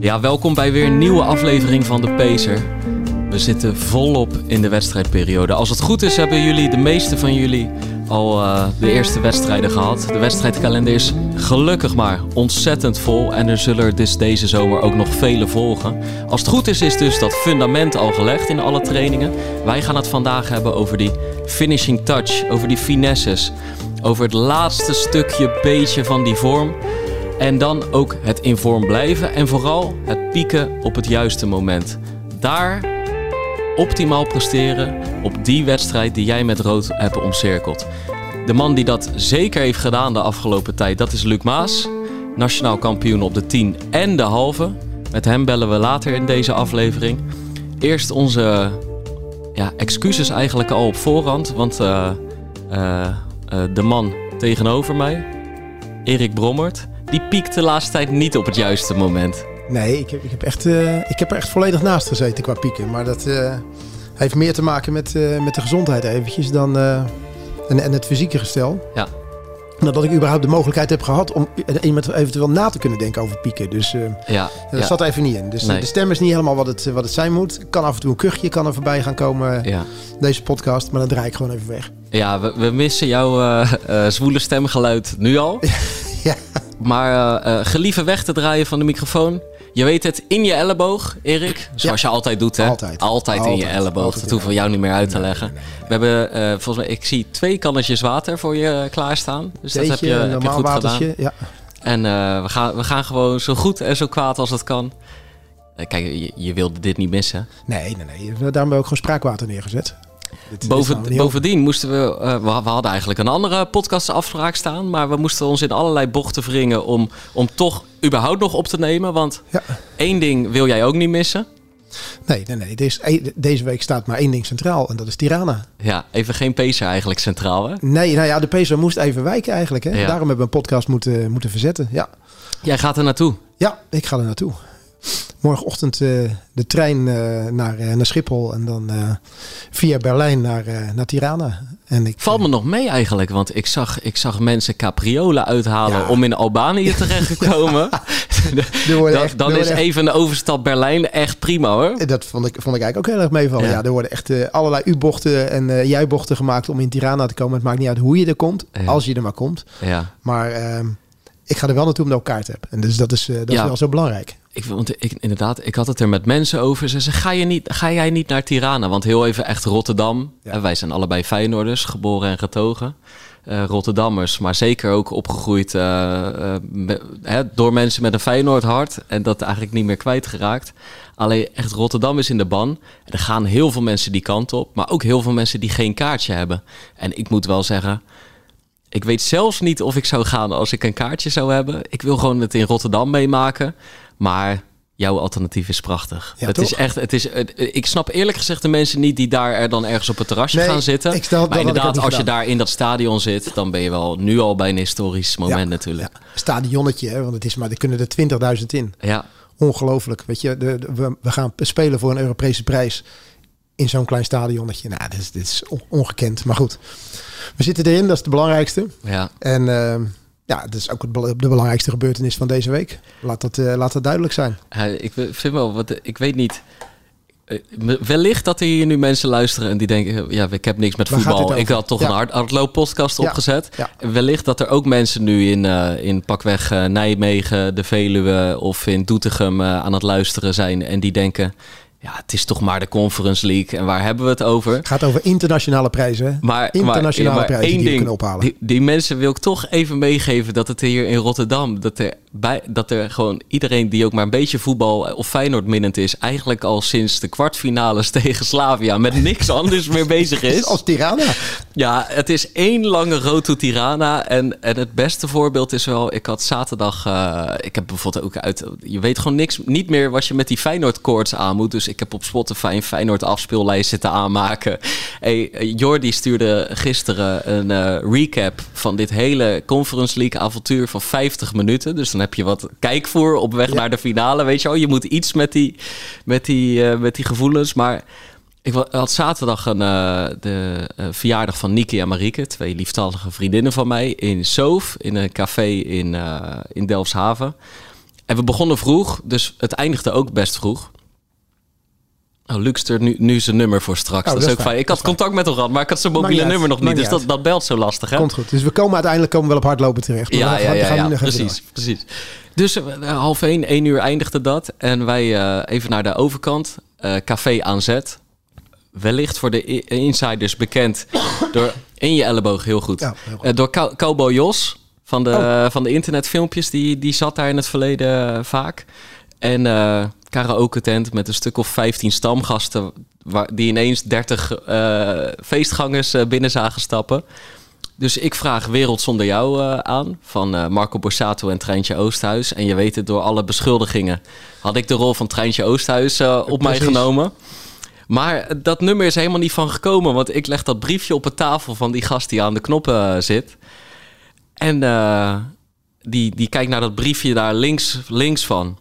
Ja, welkom bij weer een nieuwe aflevering van de Pacer. We zitten volop in de wedstrijdperiode. Als het goed is, hebben jullie, de meeste van jullie, al uh, de eerste wedstrijden gehad. De wedstrijdkalender is gelukkig maar ontzettend vol. En er zullen er dus deze zomer ook nog vele volgen. Als het goed is, is dus dat fundament al gelegd in alle trainingen. Wij gaan het vandaag hebben over die finishing touch, over die finesses. Over het laatste stukje beetje van die vorm. En dan ook het in vorm blijven en vooral het pieken op het juiste moment. Daar optimaal presteren op die wedstrijd die jij met rood hebt omcirkeld. De man die dat zeker heeft gedaan de afgelopen tijd, dat is Luc Maas. Nationaal kampioen op de 10 en de halve. Met hem bellen we later in deze aflevering. Eerst onze ja, excuses eigenlijk al op voorhand. Want uh, uh, uh, de man tegenover mij, Erik Brommert die piekt de laatste tijd niet op het juiste moment. Nee, ik heb, ik heb, echt, uh, ik heb er echt volledig naast gezeten qua pieken. Maar dat uh, heeft meer te maken met, uh, met de gezondheid eventjes dan, en, en het fysieke gestel. Ja. Dan dat ik überhaupt de mogelijkheid heb gehad om iemand eventueel na te kunnen denken over pieken. Dus ja, dat ja. zat even niet in. Dus Nee. de stem is niet helemaal wat het, wat het zijn moet. Kan af en toe een kuchje kan er voorbij gaan komen, Ja. deze podcast. Maar dan draai ik gewoon even weg. Ja, we, we missen jouw eh, eh, zwoele stemgeluid nu al. Ja. Maar eh, gelieve weg te draaien van de microfoon. Je weet het, in je elleboog, Erik. Zoals je altijd doet, hè? Altijd. Altijd in je elleboog. Altijd dat hoeven we jou niet meer uit te Nee, leggen. nee, We hebben, eh, volgens mij, ik zie twee kannetjes water voor je klaarstaan. Dus dat heb je, Theetje, een heb je normaal goed watertje. gedaan. Ja. En we, gaan, we gaan gewoon zo goed en zo kwaad als het kan. Kijk, je, je wilde dit niet missen. Nee, nee, nee. Daarom hebben we ook gewoon spraakwater neergezet. Dit- Boven, bovendien moesten we, eh, we. We hadden eigenlijk een andere podcastafspraak staan. Maar we moesten ons in allerlei bochten wringen om, om toch überhaupt nog op te nemen. Want Ja. één ding wil jij ook niet missen. Nee, nee, nee. Deze, deze week staat maar één ding centraal en dat is Tirana. Ja, even geen pacer eigenlijk centraal, hè? Nee, nou ja, de peso moest even wijken eigenlijk. Hè? Ja. Daarom hebben we een podcast moeten, moeten verzetten. Ja. Jij gaat er naartoe. ja, ik ga er naartoe. Morgenochtend eh, de trein eh, naar, eh, naar Schiphol en dan via Berlijn naar, naar Tirana. En ik, Valt me nog mee eigenlijk, want ik zag, ik zag mensen capriolen uithalen Ja. om in Albanië terecht te komen. Dan echt- dan is echt- even een overstap Berlijn echt prima hoor. Dat vond ik, vond ik eigenlijk ook heel erg meevallen. Ja. Ja. er worden echt allerlei U-bochten en eh jij-bochten gemaakt om in Tirana te komen. Het maakt niet uit hoe je er komt, als je er maar komt. Ja. Maar ehm, ik ga er wel naartoe omdat ik kaart heb. En dus dat is, eh, dat Ja. is wel zo belangrijk. Ik, want ik, inderdaad, ik had het er met mensen over. Ze zeiden, ga, je niet, ga jij niet naar Tirana? Want heel even echt Rotterdam. Ja. En wij zijn allebei Feyenoorders, geboren en getogen. Eh, Rotterdammers, maar zeker ook opgegroeid eh, hè, door mensen met een Feyenoord hart. En dat eigenlijk niet meer kwijtgeraakt. Alleen echt Rotterdam is in de ban. En er gaan heel veel mensen die kant op. Maar ook heel veel mensen die geen kaartje hebben. En ik moet wel zeggen... Ik weet zelfs niet of ik zou gaan als ik een kaartje zou hebben. Ik wil gewoon het in Rotterdam meemaken. Maar jouw alternatief is prachtig. Ja, het toch? is echt, het is, het- ik snap eerlijk gezegd de mensen niet die daar er dan ergens op het terrasje Nee, gaan zitten. ik maar ook inderdaad, als je daar in dat stadion zit, dan ben je wel nu al bij een historisch moment natuurlijk. Ja. Stadionnetje, hè, want het is maar, er kunnen er 20.000 in. Ja. Ongelooflijk. Weet je, de, de- we, we gaan spelen voor een Europese prijs in zo'n klein stadionnetje. Nou, dit is, dit is on- ongekend. Maar goed, we zitten erin. Dat is het belangrijkste. ja. En ehm, ja, dat is ook het, de belangrijkste gebeurtenis van deze week. Laat dat, eh, laat dat duidelijk zijn. Ja, ik vind wel, wat, ik weet niet. eh, Wellicht dat er hier nu mensen luisteren en die denken: ja, ik heb niks met Waar voetbal. Ik had toch Ja. een hard, hardlooppodcast Ja. opgezet. Ja. Wellicht dat er ook mensen nu in, eh, in pakweg Nijmegen, de Veluwe of in Doetinchem aan het luisteren zijn en die denken: ja, het is toch maar de Conference League en waar hebben we het over? Het gaat over internationale prijzen. Maar, Internationale maar, prijzen één die we ding, kunnen ophalen. Die, die mensen wil ik toch even meegeven dat het hier in Rotterdam, dat er bij, dat er gewoon iedereen die ook maar een beetje voetbal of Feyenoord minnend is, eigenlijk al sinds de kwartfinales tegen Slavia met niks anders meer bezig is. Als Tirana. Ja, het is één lange roto Tirana. En, en het beste voorbeeld is wel, ik had zaterdag, eh, ik heb bijvoorbeeld ook uit, je weet gewoon niks, niet meer wat je met die Feyenoord koorts aan moet. Dus ik heb op Spotify een Feyenoord afspeellijst zitten aanmaken. Hey, Jordi stuurde gisteren een uh, recap van dit hele Conference League avontuur van 50 minuten. Dus dan heb je wat kijkvoer op weg naar de finale, weet je wel. Je moet iets met die, met die, uh, met die gevoelens, maar... Ik had zaterdag een, uh, de uh, verjaardag van Niki en Marieke, twee lieftallige vriendinnen van mij, in Soof, in een café in, uh, in Delfshaven. En we begonnen vroeg, dus het eindigde ook best vroeg. Oh, Luc stuurt nu, nu zijn nummer voor straks. Oh, dat, dat is ook fijn. Ik had contact met hem gehad, maar ik had zijn mobiele nummer nog niet. Dus dat, dat belt zo lastig, hè? Komt goed. Dus we komen uiteindelijk komen we wel op hardlopen terecht. Maar Ja, ja, ja, gaan ja, precies, precies. Dus eh, half één, één uur eindigde dat. En wij eh, even naar de overkant, eh, café aan zet. Wellicht voor de insiders bekend door in je elleboog, heel goed. Ja, heel goed. Door Cow- Cowboy Jos van de, Oh. van de internetfilmpjes, die, die zat daar in het verleden vaak. En karaoke tent met een stuk of 15 stamgasten, waar, die ineens 30 eh, feestgangers eh, binnen zagen stappen. Dus ik vraag Wereld zonder jou eh, aan van Marco Borsato en Treintje Oosthuis. En je weet het, door alle beschuldigingen had ik de rol van Treintje Oosthuis op mij genomen. Maar dat nummer is helemaal niet van gekomen, want ik leg dat briefje op de tafel van die gast die aan de knoppen zit. En die, die kijkt naar dat briefje daar links, links van.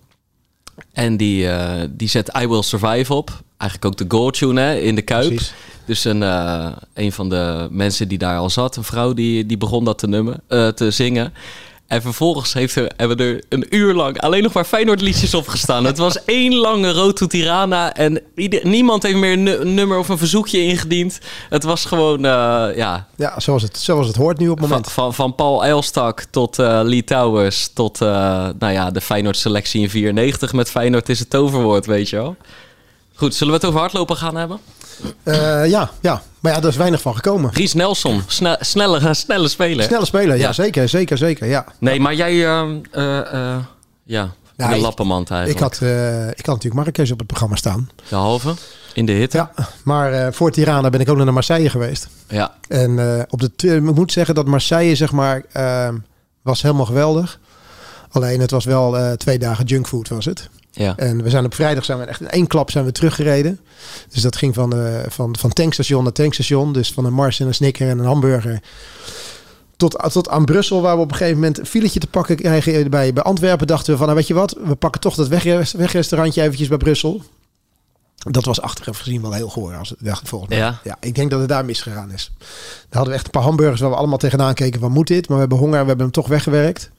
En die, eh, die zet I Will Survive op. Eigenlijk ook de goal tune hè, in de Kuip. Precies. Dus een, eh, een van de mensen die daar al zat, een vrouw, die, die begon dat te, nummen, eh, te zingen. En vervolgens heeft er, hebben er een uur lang alleen nog maar Feyenoord liedjes op gestaan. Het was één lange Road to Tirana en ieder- niemand heeft meer een nu- een nummer of een verzoekje ingediend. Het was gewoon, eh, ja, Ja, zoals het, zoals het hoort nu op het moment. van, van Paul Elstak tot eh, Lee Towers tot eh, nou ja, de Feyenoord selectie in 94 met Feyenoord is het toverwoord, weet je wel. Goed, zullen we het over hardlopen gaan hebben? Ja, ja, maar ja, er is weinig van gekomen. Ries Nelson, sne- snelle, snelle speler. Snelle speler, ja, Ja. zeker, zeker, zeker, ja. Nee, maar jij, eh, ja, de ik- lappenmand Ik eigenlijk. had, eh, ik had natuurlijk Marrakesh op het programma staan. De halve, in de hitte. Ja, maar voor Tirana ben ik ook naar Marseille geweest. Ja, En op de, ik moet zeggen dat Marseille, zeg maar, eh, was helemaal geweldig. Alleen het was wel twee dagen junkfood was het. Ja. En we zijn op vrijdag zijn we echt in één klap zijn we teruggereden. Dus dat ging van, eh, van, van tankstation naar tankstation. Dus van een Mars en een Snicker en een hamburger. Tot, tot aan Brussel, waar we op een gegeven moment een filetje te pakken kregen. Bij, bij Antwerpen dachten we van, nou weet je wat, we pakken toch dat wegrest- wegrestaurantje eventjes bij Brussel. Dat was achteraf gezien wel heel goor, als het dacht volgens mij. Ja. ja, ik denk dat het daar misgegaan is. Daar hadden we echt een paar hamburgers waar we allemaal tegenaan keken, wat moet dit? Maar we hebben honger, we hebben hem toch weggewerkt.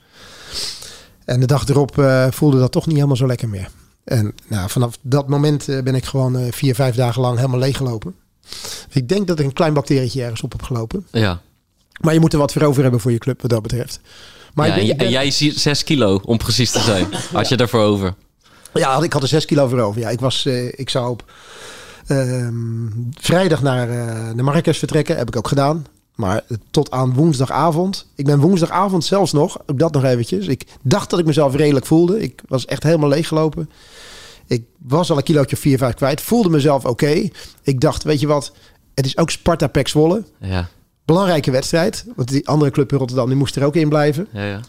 En de dag erop eh, voelde dat toch niet helemaal zo lekker meer. En nou, vanaf dat moment eh, ben ik gewoon eh, vier, vijf dagen lang helemaal leeggelopen. Ik denk dat ik een klein bacterietje ergens op heb gelopen. ja. Maar je moet er wat voor over hebben voor je club wat dat betreft. Maar ja ik en, jij ziet 6 kilo, om precies te zijn. Had je ervoor over. Ja, had- ik had er zes kilo voor over. Ja, ik, was, ik zou op ehm, vrijdag naar de Marrakesh vertrekken. Heb ik ook gedaan. Maar tot aan woensdagavond. Ik ben woensdagavond zelfs nog, ook dat nog eventjes. Ik dacht dat ik mezelf redelijk voelde. Ik was echt helemaal leeggelopen. Ik was al een kilootje of 4, 5 kwijt. Voelde mezelf oké. Ik dacht, weet je wat? Het is ook Sparta Pek Zwolle. Ja, Belangrijke wedstrijd. Want die andere club in Rotterdam, die moest er ook in blijven. ja, ja.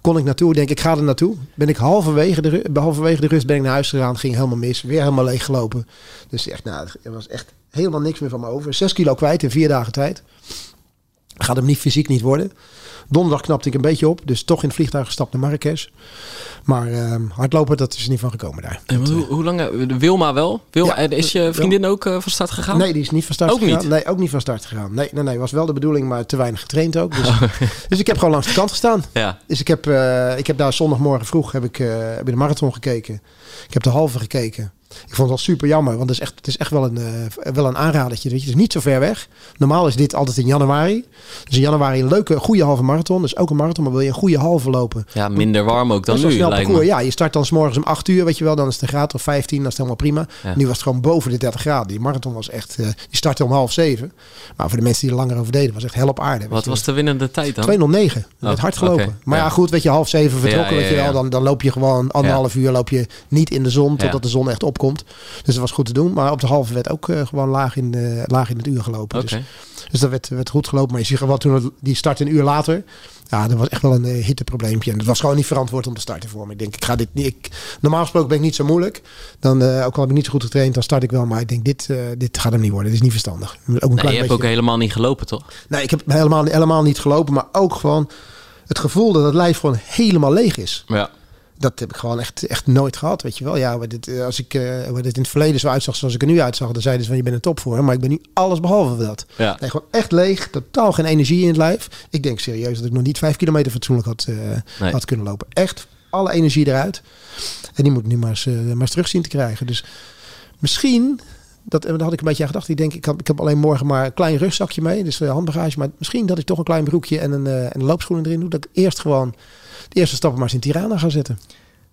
Kon ik naartoe, denk ik, ik ga er naartoe. Ben ik halverwege de, halverwege de rust ben ik naar huis gegaan. Ging helemaal mis. Weer helemaal leeggelopen. Dus echt, nou, er was echt helemaal niks meer van me over. Zes kilo kwijt in vier dagen tijd. Gaat hem niet fysiek niet worden. Donderdag knapte ik een beetje op. Dus toch in het vliegtuig gestapt naar Marrakesh. Maar ehm, hardlopen, dat is er niet van gekomen daar. En hoe, hoe lang, eh, Wilma wel? Wilma, Ja, en is je vriendin ook eh, van start gegaan? Nee, die is niet van start Ook gegaan. niet? Nee, ook niet van start gegaan. Nee, nee, nee, was wel de bedoeling, maar te weinig getraind ook. Dus, dus ik heb gewoon langs de kant gestaan. Ja, Dus ik heb, eh, ik heb daar zondagmorgen vroeg heb ik, eh, heb ik de marathon gekeken. Ik heb de halve gekeken. Ik vond het wel super jammer, want het is echt, het is echt wel, een, uh, wel een aanradertje. Weet je. Het is niet zo ver weg. Normaal is dit altijd in januari. Dus in januari een leuke, goede halve marathon. Dus ook een marathon, maar wil je een goede halve lopen. Ja, minder warm ook dan nu, snel lijkt me. Ja, je start dan s morgens om 8 uur, weet je wel. Dan is het een graad of 15, dat is helemaal prima. Ja. Nu was het gewoon boven de 30 graden. Die marathon was echt, uh, die startte om half zeven. Maar voor de mensen die er langer over deden, was echt hel op aarde. Wat was de winnende tijd dan? 209. Met Oh, hard gelopen. Maar ja. Ja. goed, weet je, half zeven vertrokken, Ja, ja, weet je wel. Dan, dan loop je gewoon anderhalf uur loop je niet in de zon totdat de zon echt opkomt. Dus dat was goed te doen. Maar op de halve werd ook eh, gewoon laag in, de, laag in het uur gelopen. Dus, dus dat werd, werd goed gelopen. Maar je ziet gewoon toen het- die start een uur later. Ja, dat was echt wel een uh, hitteprobleempje. En het was gewoon niet verantwoord om te starten voor me. Ik denk, ik ga dit niet. Ik, normaal gesproken ben ik niet zo moeilijk. Dan, eh, ook al heb ik niet zo goed getraind, dan start ik wel. Maar ik denk, dit, eh, dit gaat hem niet worden. Dit is niet verstandig. Ook een Nee, klein je hebt beetje- ook helemaal niet gelopen, toch? Nee, ik heb helemaal, helemaal niet gelopen. Maar ook gewoon het gevoel dat het lijf gewoon helemaal leeg is. Ja. Dat heb ik gewoon echt, echt nooit gehad, weet je wel. Ja, dit, eh, als ik eh, waar dit in het verleden zo uitzag zoals ik er nu uitzag, dan zeiden ze van je bent een topvorm. Maar ik ben nu alles behalve dat. Ja. Nee, gewoon echt leeg, totaal geen energie in het lijf. Ik denk serieus dat ik nog niet vijf kilometer fatsoenlijk had, eh, Nee. had kunnen lopen. Echt alle energie eruit. En die moet ik nu maar eens, eh, maar eens terug zien te krijgen. Dus misschien, dat, had ik een beetje aan gedacht. Ik denk, ik ik heb alleen morgen maar een klein rugzakje mee. Dus eh, handbagage. Maar misschien dat ik toch een klein broekje en een, eh, en een loopschoenen erin doe. Dat ik eerst gewoon de eerste stappen maar eens in Tirana ga zetten.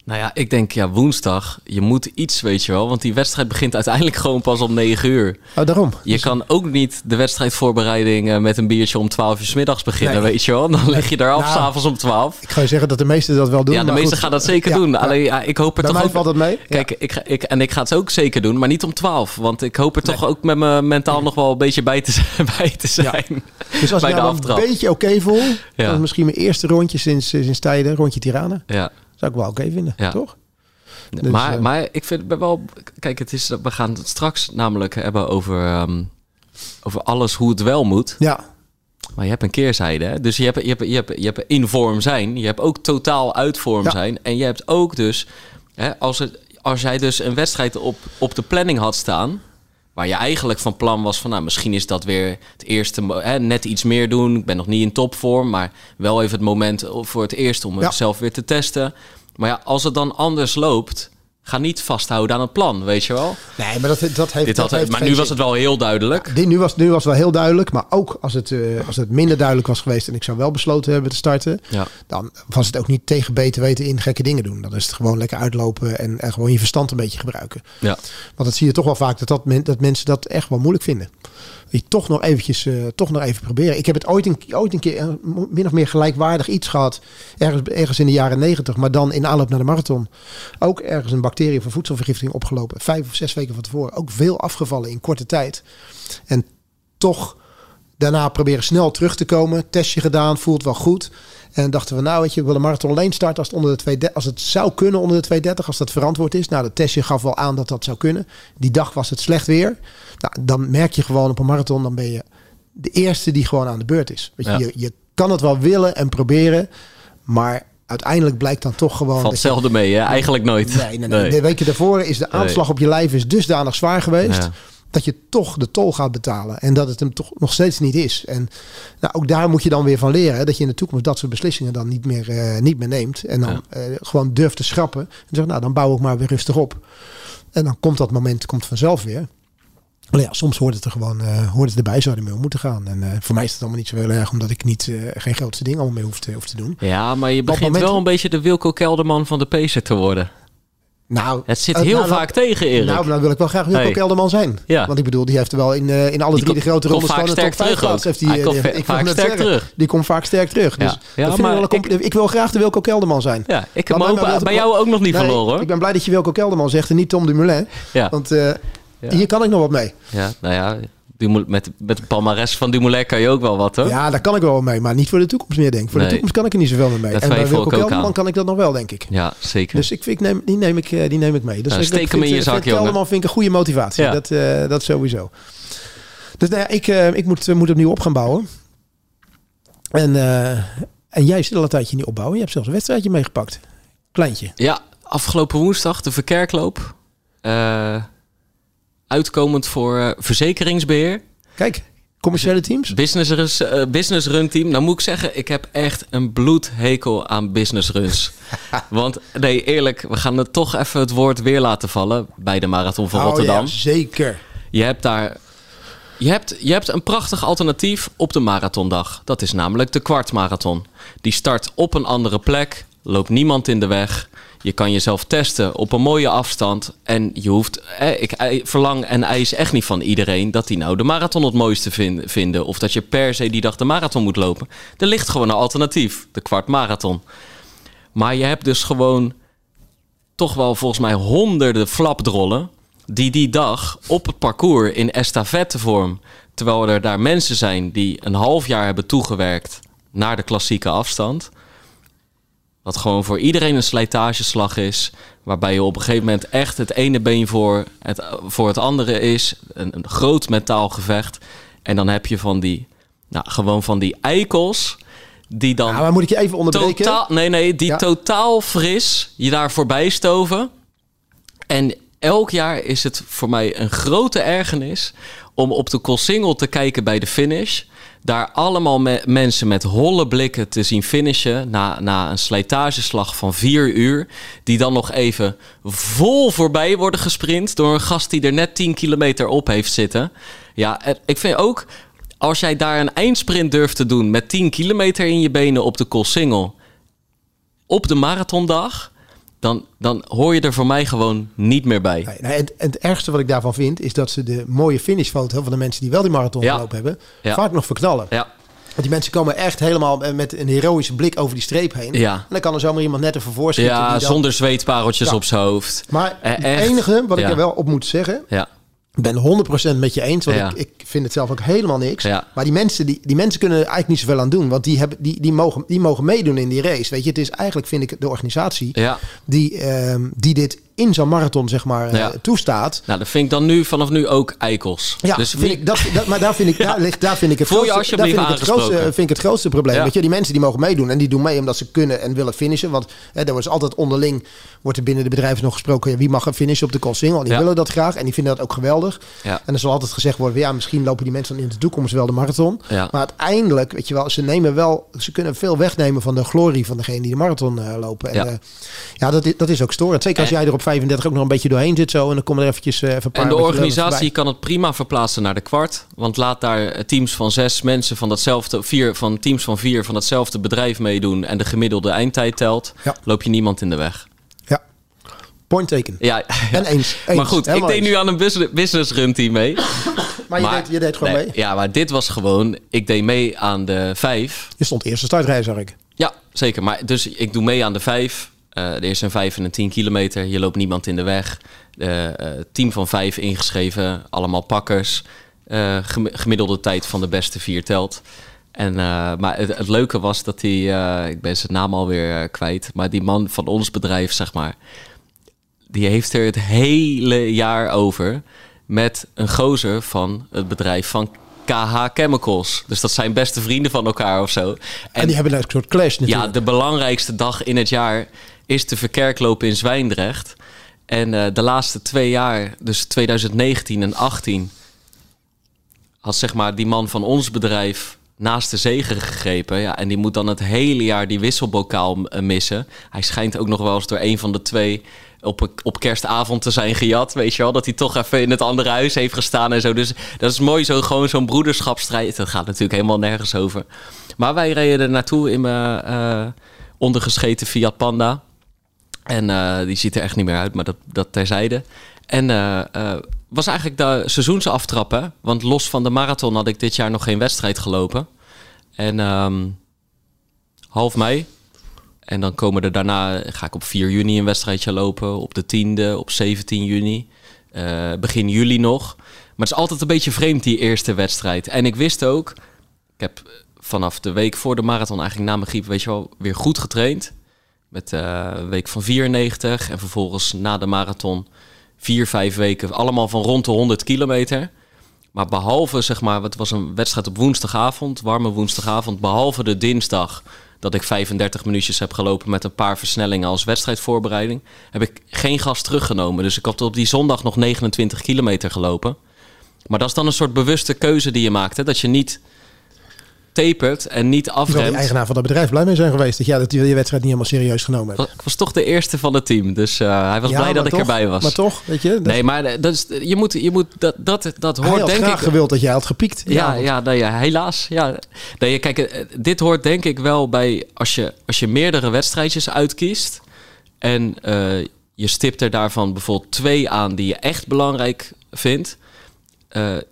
Nou ja, ik denk ja, woensdag, je moet iets, weet je wel. Want die wedstrijd begint uiteindelijk gewoon pas om 9 uur. Oh, daarom. Je kan ook niet de wedstrijdvoorbereiding eh, met een biertje om 12 uur 's middags beginnen, Nee. weet je wel. Dan lig je daar af Nou, s'avonds om 12. Ik ga je zeggen dat de meesten dat wel doen. Ja, de meesten gaan dat zeker Ja, doen. ja. Alleen ja, ik hoop er Bij toch mij ook... valt dat mee. Kijk, ik, ga- ik, en ik ga het ook zeker doen, maar niet om 12. Want ik hoop er toch ook met me mentaal nog wel een beetje bij te, zijn- bij te zijn. Dus als bij ik de nou aftrap. een beetje oké voel, Ja. dan is misschien mijn eerste rondje sinds, sinds tijden, rondje Tirana, Ja. Zou ik wel oké vinden, Ja. toch? Dus, maar, eh, maar ik vind het wel... Kijk, het is, we gaan het straks namelijk hebben over, ehm, over alles hoe het wel moet. Ja, Maar je hebt een keerzijde. Hè? Dus je hebt, je, hebt, je, hebt, je hebt in vorm zijn. Je hebt ook totaal uit vorm Ja. zijn. En je hebt ook dus... Hè, als, het, als jij dus een wedstrijd op, op de planning had staan... waar je eigenlijk van plan was van... nou, misschien is dat weer het eerste... Hè, net iets meer doen. Ik ben nog niet in topvorm... maar wel even het moment voor het eerst om Ja. mezelf weer te testen. Maar ja, als het dan anders loopt... ga niet vasthouden aan het plan, weet je wel? nee, maar dat, dat heeft. Dit dat had, heeft maar nu was het wel heel duidelijk. Dit, nu, was, nu was het wel heel duidelijk, maar ook als het, eh, als het minder duidelijk was geweest en ik zou wel besloten hebben te starten, Ja. dan was het ook niet tegen beter weten in gekke dingen doen. Dan is het gewoon lekker uitlopen en, en gewoon je verstand een beetje gebruiken. Ja. Want dat zie je toch wel vaak, dat, dat, men, dat mensen dat echt wel moeilijk vinden. Die toch nog eventjes, eh, toch nog even proberen. Ik heb het ooit een, ooit een keer eh, min of meer gelijkwaardig iets gehad. Ergens, ergens in de jaren negentig, maar dan in aanloop naar de marathon. Ook ergens een bacterie van voedselvergiftiging opgelopen. Vijf of zes weken van tevoren. Ook veel afgevallen in korte tijd. En toch daarna proberen snel terug te komen. Testje gedaan, voelt wel goed. En dachten we, nou weet je, ik wil een marathon alleen starten als het, onder de 230, als het zou kunnen onder de 230, als dat verantwoord is. Nou, de testje gaf wel aan dat dat zou kunnen. Die dag was het slecht weer. Nou, dan merk je gewoon op een marathon, dan ben je de eerste die gewoon aan de beurt is. Weet je, Ja. je, je kan het wel willen en proberen, maar uiteindelijk blijkt dan toch gewoon... Valt je- hetzelfde mee, hè? Eigenlijk nooit. Nee, nee, nee. De weken daarvoor is de aanslag op je lijf is dusdanig zwaar geweest. Ja. Dat je toch de tol gaat betalen. En dat het hem toch nog steeds niet is. En nou, ook daar moet je dan weer van leren. hè, Dat je in de toekomst dat soort beslissingen dan niet meer, eh, niet meer neemt. En dan eh, gewoon durft te schrappen. En zeg, nou dan bouw ik maar weer rustig op. En dan komt dat moment komt vanzelf weer. Maar ja, soms hoort het er gewoon eh, hoort het erbij, zou er mee om moeten gaan. En voor mij is het allemaal niet zo heel erg, omdat ik niet geen grootste dingen allemaal mee hoef te, hoef te doen. Ja, maar je begint moment- wel een beetje de Wilco Kelderman van de Pacer te worden. Nou, Het zit eh, heel nou, vaak tegen, Erik. Nou, dan wil ik wel graag Wilco Hey. Kelderman zijn. Ja. Want ik bedoel, die heeft er wel in, eh, in alle Die drie de grote rondes een sterk top 5 terug plaats. ook. Heeft die, Hij eh, komt ik wil vaak sterk zeggen, terug. Die komt vaak sterk terug. Dus Ja. Ja, dat vind maar ik, ik- wil graag de Wilco Kelderman zijn. Ja, ik heb ook bij, jou ook nog niet Nee, verloren, hoor. Ik ben blij dat je Wilco Kelderman zegt en niet Tom Dumoulin. Ja. Want eh, hier kan ik nog wat mee. ja, nou ja, Met, met palmares van Dumoulin kan je ook wel wat, hoor. Ja, daar kan ik wel mee. Maar niet voor de toekomst meer, denk ik. Voor Nee. de toekomst kan ik er niet zoveel meer mee. Dat en bij Wilco Kelderman kan ik dat nog wel, denk ik. Ja, zeker. Dus ik, ik neem, die, neem ik, eh, die neem ik mee. Dus Nou, ik, steek ik hem in je zak. Kelderman vind ik een goede motivatie. Ja. Dat, eh, dat sowieso. Dus nou ja, ik, eh, ik moet, moet opnieuw op gaan bouwen. En, en jij zit al een tijdje niet opbouwen. Je hebt zelfs een wedstrijdje meegepakt. Kleintje. Ja, afgelopen woensdag de verkerkloop. Eh, uitkomend voor eh, verzekeringsbeheer. Kijk. Commerciële teams? Business, runs, eh, business run team. Nou moet ik zeggen, ik heb echt een bloedhekel aan business runs. Want nee, eerlijk, we gaan er toch even het woord weer laten vallen bij de Marathon van Oh, Rotterdam. ja, zeker. Je hebt daar. Je hebt, je hebt een prachtig alternatief op de marathondag. Dat is namelijk de kwartmarathon. Die start op een andere plek, loopt niemand in de weg. Je kan jezelf testen op een mooie afstand. En je hoeft. Ik verlang en eis echt niet van iedereen dat die nou de marathon het mooiste vin- vinden. Of dat je per se die dag de marathon moet lopen. Er ligt gewoon een alternatief: de kwartmarathon. Maar je hebt dus gewoon toch wel volgens mij honderden flapdrollen die die dag op het parcours in estafettevorm, terwijl er daar mensen zijn die een half jaar hebben toegewerkt naar de klassieke afstand, wat gewoon voor iedereen een slijtageslag is, waarbij je op een gegeven moment echt het ene been voor het, voor het andere is, een, een groot mentaal gevecht, en dan heb je van die, nou gewoon van die eikels die dan Ja, maar moet ik je even onderbreken? Totaal, nee, nee, die Ja. totaal fris je daar voorbij stoven. En elk jaar is het voor mij een grote ergernis om op de Koolsingel te kijken bij de finish. Daar allemaal me- mensen met holle blikken te zien finishen na, na een slijtageslag van vier uur. Die dan nog even vol voorbij worden gesprint door een gast die er net 10 kilometer op heeft zitten. Ja, ik vind ook, als jij daar een eindsprint durft te doen met 10 kilometer in je benen op de Koolsingel op de marathondag, dan, dan hoor je er voor mij gewoon niet meer bij. Nee, nee, het, het ergste wat ik daarvan vind, is dat ze de mooie finishfoto van de mensen die wel die marathon Ja. gelopen hebben, Ja. vaak nog verknallen. Ja, Want die mensen komen echt helemaal eh, met een heroïsche blik over die streep heen. Ja. En dan kan er zomaar iemand net even voorschieten. ja dan- zonder zweetpareltjes Ja. op zijn hoofd. Maar Eh, het enige wat ik er wel op moet zeggen, ben 100% met je eens, want Ja. ik, ik vind het zelf ook helemaal niks. Ja. Maar die mensen, die, die mensen kunnen er eigenlijk niet zoveel aan doen, want die, hebben, die, die, mogen, die mogen meedoen in die race. Weet je, het is eigenlijk, vind ik, de organisatie ja. die, ehm, die dit in zo'n marathon, zeg maar, Ja. eh, toestaat. Nou, dat vind ik dan nu vanaf nu ook eikels. Ja, dus vind ik, dat, dat, maar daar vind ik, daar ligt, daar vind ik het Voel je grootste, daar vind ik het grootste, aangesproken. vind ik het grootste probleem. Ja. Weet je, die mensen die mogen meedoen en die doen mee omdat ze kunnen en willen finishen. Want hè, er wordt altijd onderling, wordt er binnen de bedrijven nog gesproken, wie mag er finishen op de Koolsingel? Die willen dat graag en die vinden dat ook geweldig. Ja. En er zal altijd gezegd worden, ja, misschien lopen die mensen dan in de toekomst wel de marathon. Ja. Maar uiteindelijk, weet je wel, ze nemen wel, ze kunnen veel wegnemen van de glorie van degene die de marathon eh, lopen. En Ja. ja, ja dat, is, dat is ook storend. Zeker als jij er op 35 ook nog een beetje doorheen zit zo en dan komen er eventjes eh, even een paar En de organisatie kan het prima verplaatsen naar de kwart. Want laat daar eh, teams van zes mensen van datzelfde, vier van teams van vier van hetzelfde bedrijf meedoen en de gemiddelde eindtijd telt, Ja. loop je niemand in de weg. Ja, point taken. Ja, En eens. eens. maar goed, ik deed eens. nu aan een business, business run team mee. Maar je, deed, je deed gewoon nee, mee. Ja, maar dit was gewoon, ik deed mee aan de vijf. Je stond eerste startrij, zag ik. Ja, zeker. Maar dus ik doe mee aan de vijf. Eh er is een vijf en een 10 kilometer. Je loopt niemand in de weg. Eh, team van vijf ingeschreven, allemaal pakkers. Eh, gem- gemiddelde tijd van de beste vier telt. En, eh, maar het, het leuke was dat die, ik ben zijn naam alweer kwijt, maar die man van ons bedrijf, zeg maar, die heeft er het hele jaar over met een gozer van het bedrijf van KH Chemicals. Dus dat zijn beste vrienden van elkaar of zo. En, die hebben een soort clash Ja, natuurlijk. de belangrijkste dag in het jaar is de verkerkloop in Zwijndrecht. En eh, de laatste twee jaar, dus 2019 en 18, had zeg maar die man van ons bedrijf naast de zegen gegrepen. Ja, en die moet dan het hele jaar die wisselbokaal eh, missen. Hij schijnt ook nog wel eens door een van de twee op, op kerstavond te zijn gejat. Weet je wel, dat hij toch even in het andere huis heeft gestaan en zo. Dus dat is mooi, zo, gewoon zo'n broederschapsstrijd. Dat gaat natuurlijk helemaal nergens over. Maar wij reden er naartoe in mijn eh, ondergescheten Fiat Panda. En eh, die ziet er echt niet meer uit, maar dat, dat terzijde. En eh, was eigenlijk de seizoensaftrap, hè? Want los van de marathon had ik dit jaar nog geen wedstrijd gelopen. En ehm, half mei. En dan komen er daarna, ga ik op 4 juni een wedstrijdje lopen. Op de 10e, op 17 juni. begin juli nog. Maar het is altijd een beetje vreemd, die eerste wedstrijd. En ik wist ook, ik heb vanaf de week voor de marathon eigenlijk na mijn griep, weet je wel, weer goed getraind. Met eh, een week van 94 en vervolgens na de marathon vier, vijf weken, allemaal van rond de 100 kilometer. Maar behalve, zeg maar, het was een wedstrijd op woensdagavond, warme woensdagavond, behalve de dinsdag dat ik 35 minuutjes heb gelopen met een paar versnellingen als wedstrijdvoorbereiding, heb ik geen gas teruggenomen. Dus ik had op die zondag nog 29 kilometer gelopen. Maar dat is dan een soort bewuste keuze die je maakt. Hè? Dat je niet tapert en niet Terwijl de afremt. eigenaar van dat bedrijf blij mee zijn geweest. Dat, ja, dat die je wedstrijd niet helemaal serieus genomen hebt. Ik was toch de eerste van het team. Dus eh, hij was Ja, blij dat ik erbij was. Maar toch, weet je. dat- nee, maar eh, dat is, je moet, je moet, dat, dat, dat hij hoort had denk graag ik... gewild dat jij had gepiekt. Ja, ja, nee, ja, helaas. Ja. Nee, kijk, eh, dit hoort denk ik wel bij als je, als je meerdere wedstrijdjes uitkiest en je stipt er daarvan bijvoorbeeld twee aan die je echt belangrijk vindt,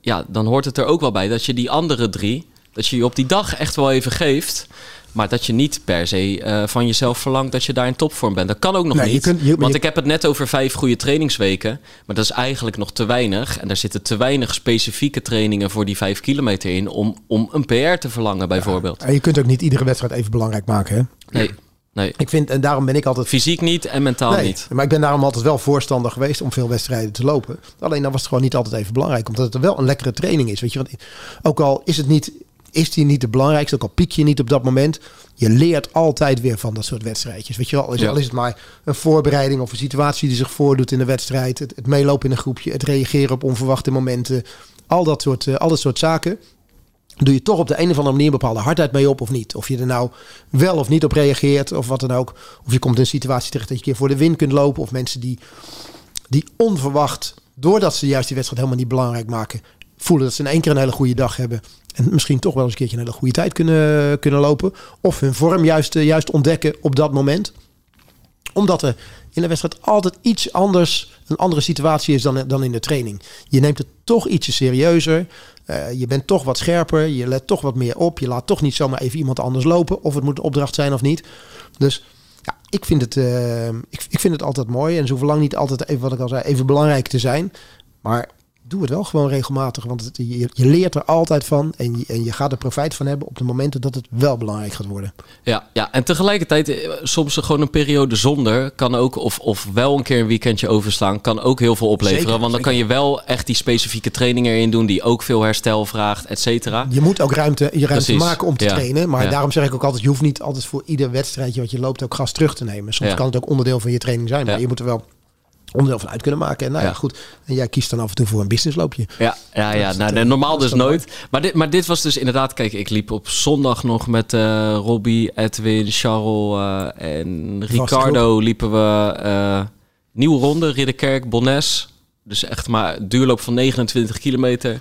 ja, dan hoort het er ook wel bij dat je die andere drie, dat je je op die dag echt wel even geeft. Maar dat je niet per se eh, van jezelf verlangt dat je daar in topvorm bent. Dat kan ook nog Nee, je niet. kunt- je- want je- ik heb het net over vijf goede trainingsweken. Maar dat is eigenlijk nog te weinig. En daar zitten te weinig specifieke trainingen voor die vijf kilometer in. Om, om een PR te verlangen, bijvoorbeeld. En je kunt ook niet iedere wedstrijd even belangrijk maken. Hè? Nee, nee. Ik vind, en daarom ben ik altijd Fysiek niet en mentaal Nee, niet. maar ik ben daarom altijd wel voorstander geweest om veel wedstrijden te lopen. Alleen dan was het gewoon niet altijd even belangrijk, omdat het wel een lekkere training is. Weet je, want ook al is het niet, is die niet de belangrijkste, ook al piek je niet op dat moment, je leert altijd weer van dat soort wedstrijdjes. Weet je wel, al is, Ja. al is het maar een voorbereiding of een situatie die zich voordoet in de wedstrijd, het, het meelopen in een groepje, het reageren op onverwachte momenten, al dat soort, eh, al dat soort zaken doe je toch op de een of andere manier een bepaalde hardheid mee op of niet. Of je er nou wel of niet op reageert of wat dan ook. Of je komt in een situatie terecht dat je een keer voor de win kunt lopen. Of mensen die, die onverwacht, doordat ze juist die wedstrijd helemaal niet belangrijk maken, voelen dat ze in één keer een hele goede dag hebben. En misschien toch wel eens een keertje een hele goede tijd kunnen, kunnen lopen. Of hun vorm juist, eh, juist ontdekken op dat moment omdat er in de wedstrijd altijd iets anders, een andere situatie is dan, dan in de training. Je neemt het toch ietsje serieuzer. Eh, je bent toch wat scherper. Je let toch wat meer op. Je laat toch niet zomaar even iemand anders lopen. Of het moet een opdracht zijn of niet. Dus ja, ik vind het, eh, ik, ik vind het altijd mooi. En hoeven lang niet altijd, even wat ik al zei, even belangrijk te zijn. Maar doe het wel gewoon regelmatig. Want het, je, je leert er altijd van. En je, en je gaat er profijt van hebben op de momenten dat het wel belangrijk gaat worden. Ja, ja, en tegelijkertijd, eh, soms gewoon een periode zonder kan ook, of, of wel een keer een weekendje overslaan, kan ook heel veel opleveren. Zeker, want dan kan je wel echt die specifieke training erin doen, die ook veel herstel vraagt, et cetera. Je moet ook ruimte, je ruimte Precies, maken om te ja. trainen. Maar Ja. daarom zeg ik ook altijd, je hoeft niet altijd voor ieder wedstrijdje wat je loopt ook gas terug te nemen. Soms Ja. kan het ook onderdeel van je training zijn. Maar je moet er wel onderdeel van uit kunnen maken. En nou ja, goed. En jij kiest dan af en toe voor een businessloopje. Ja, ja, ja. Nou, het, normaal dus nooit. Maar dit, maar dit was dus inderdaad, kijk, ik liep op zondag nog met eh Robbie, Edwin, Charles eh, en Ricardo liepen we eh, nieuwe ronde, Ridderkerk, Bonnes. Dus echt maar duurloop van 29 kilometer.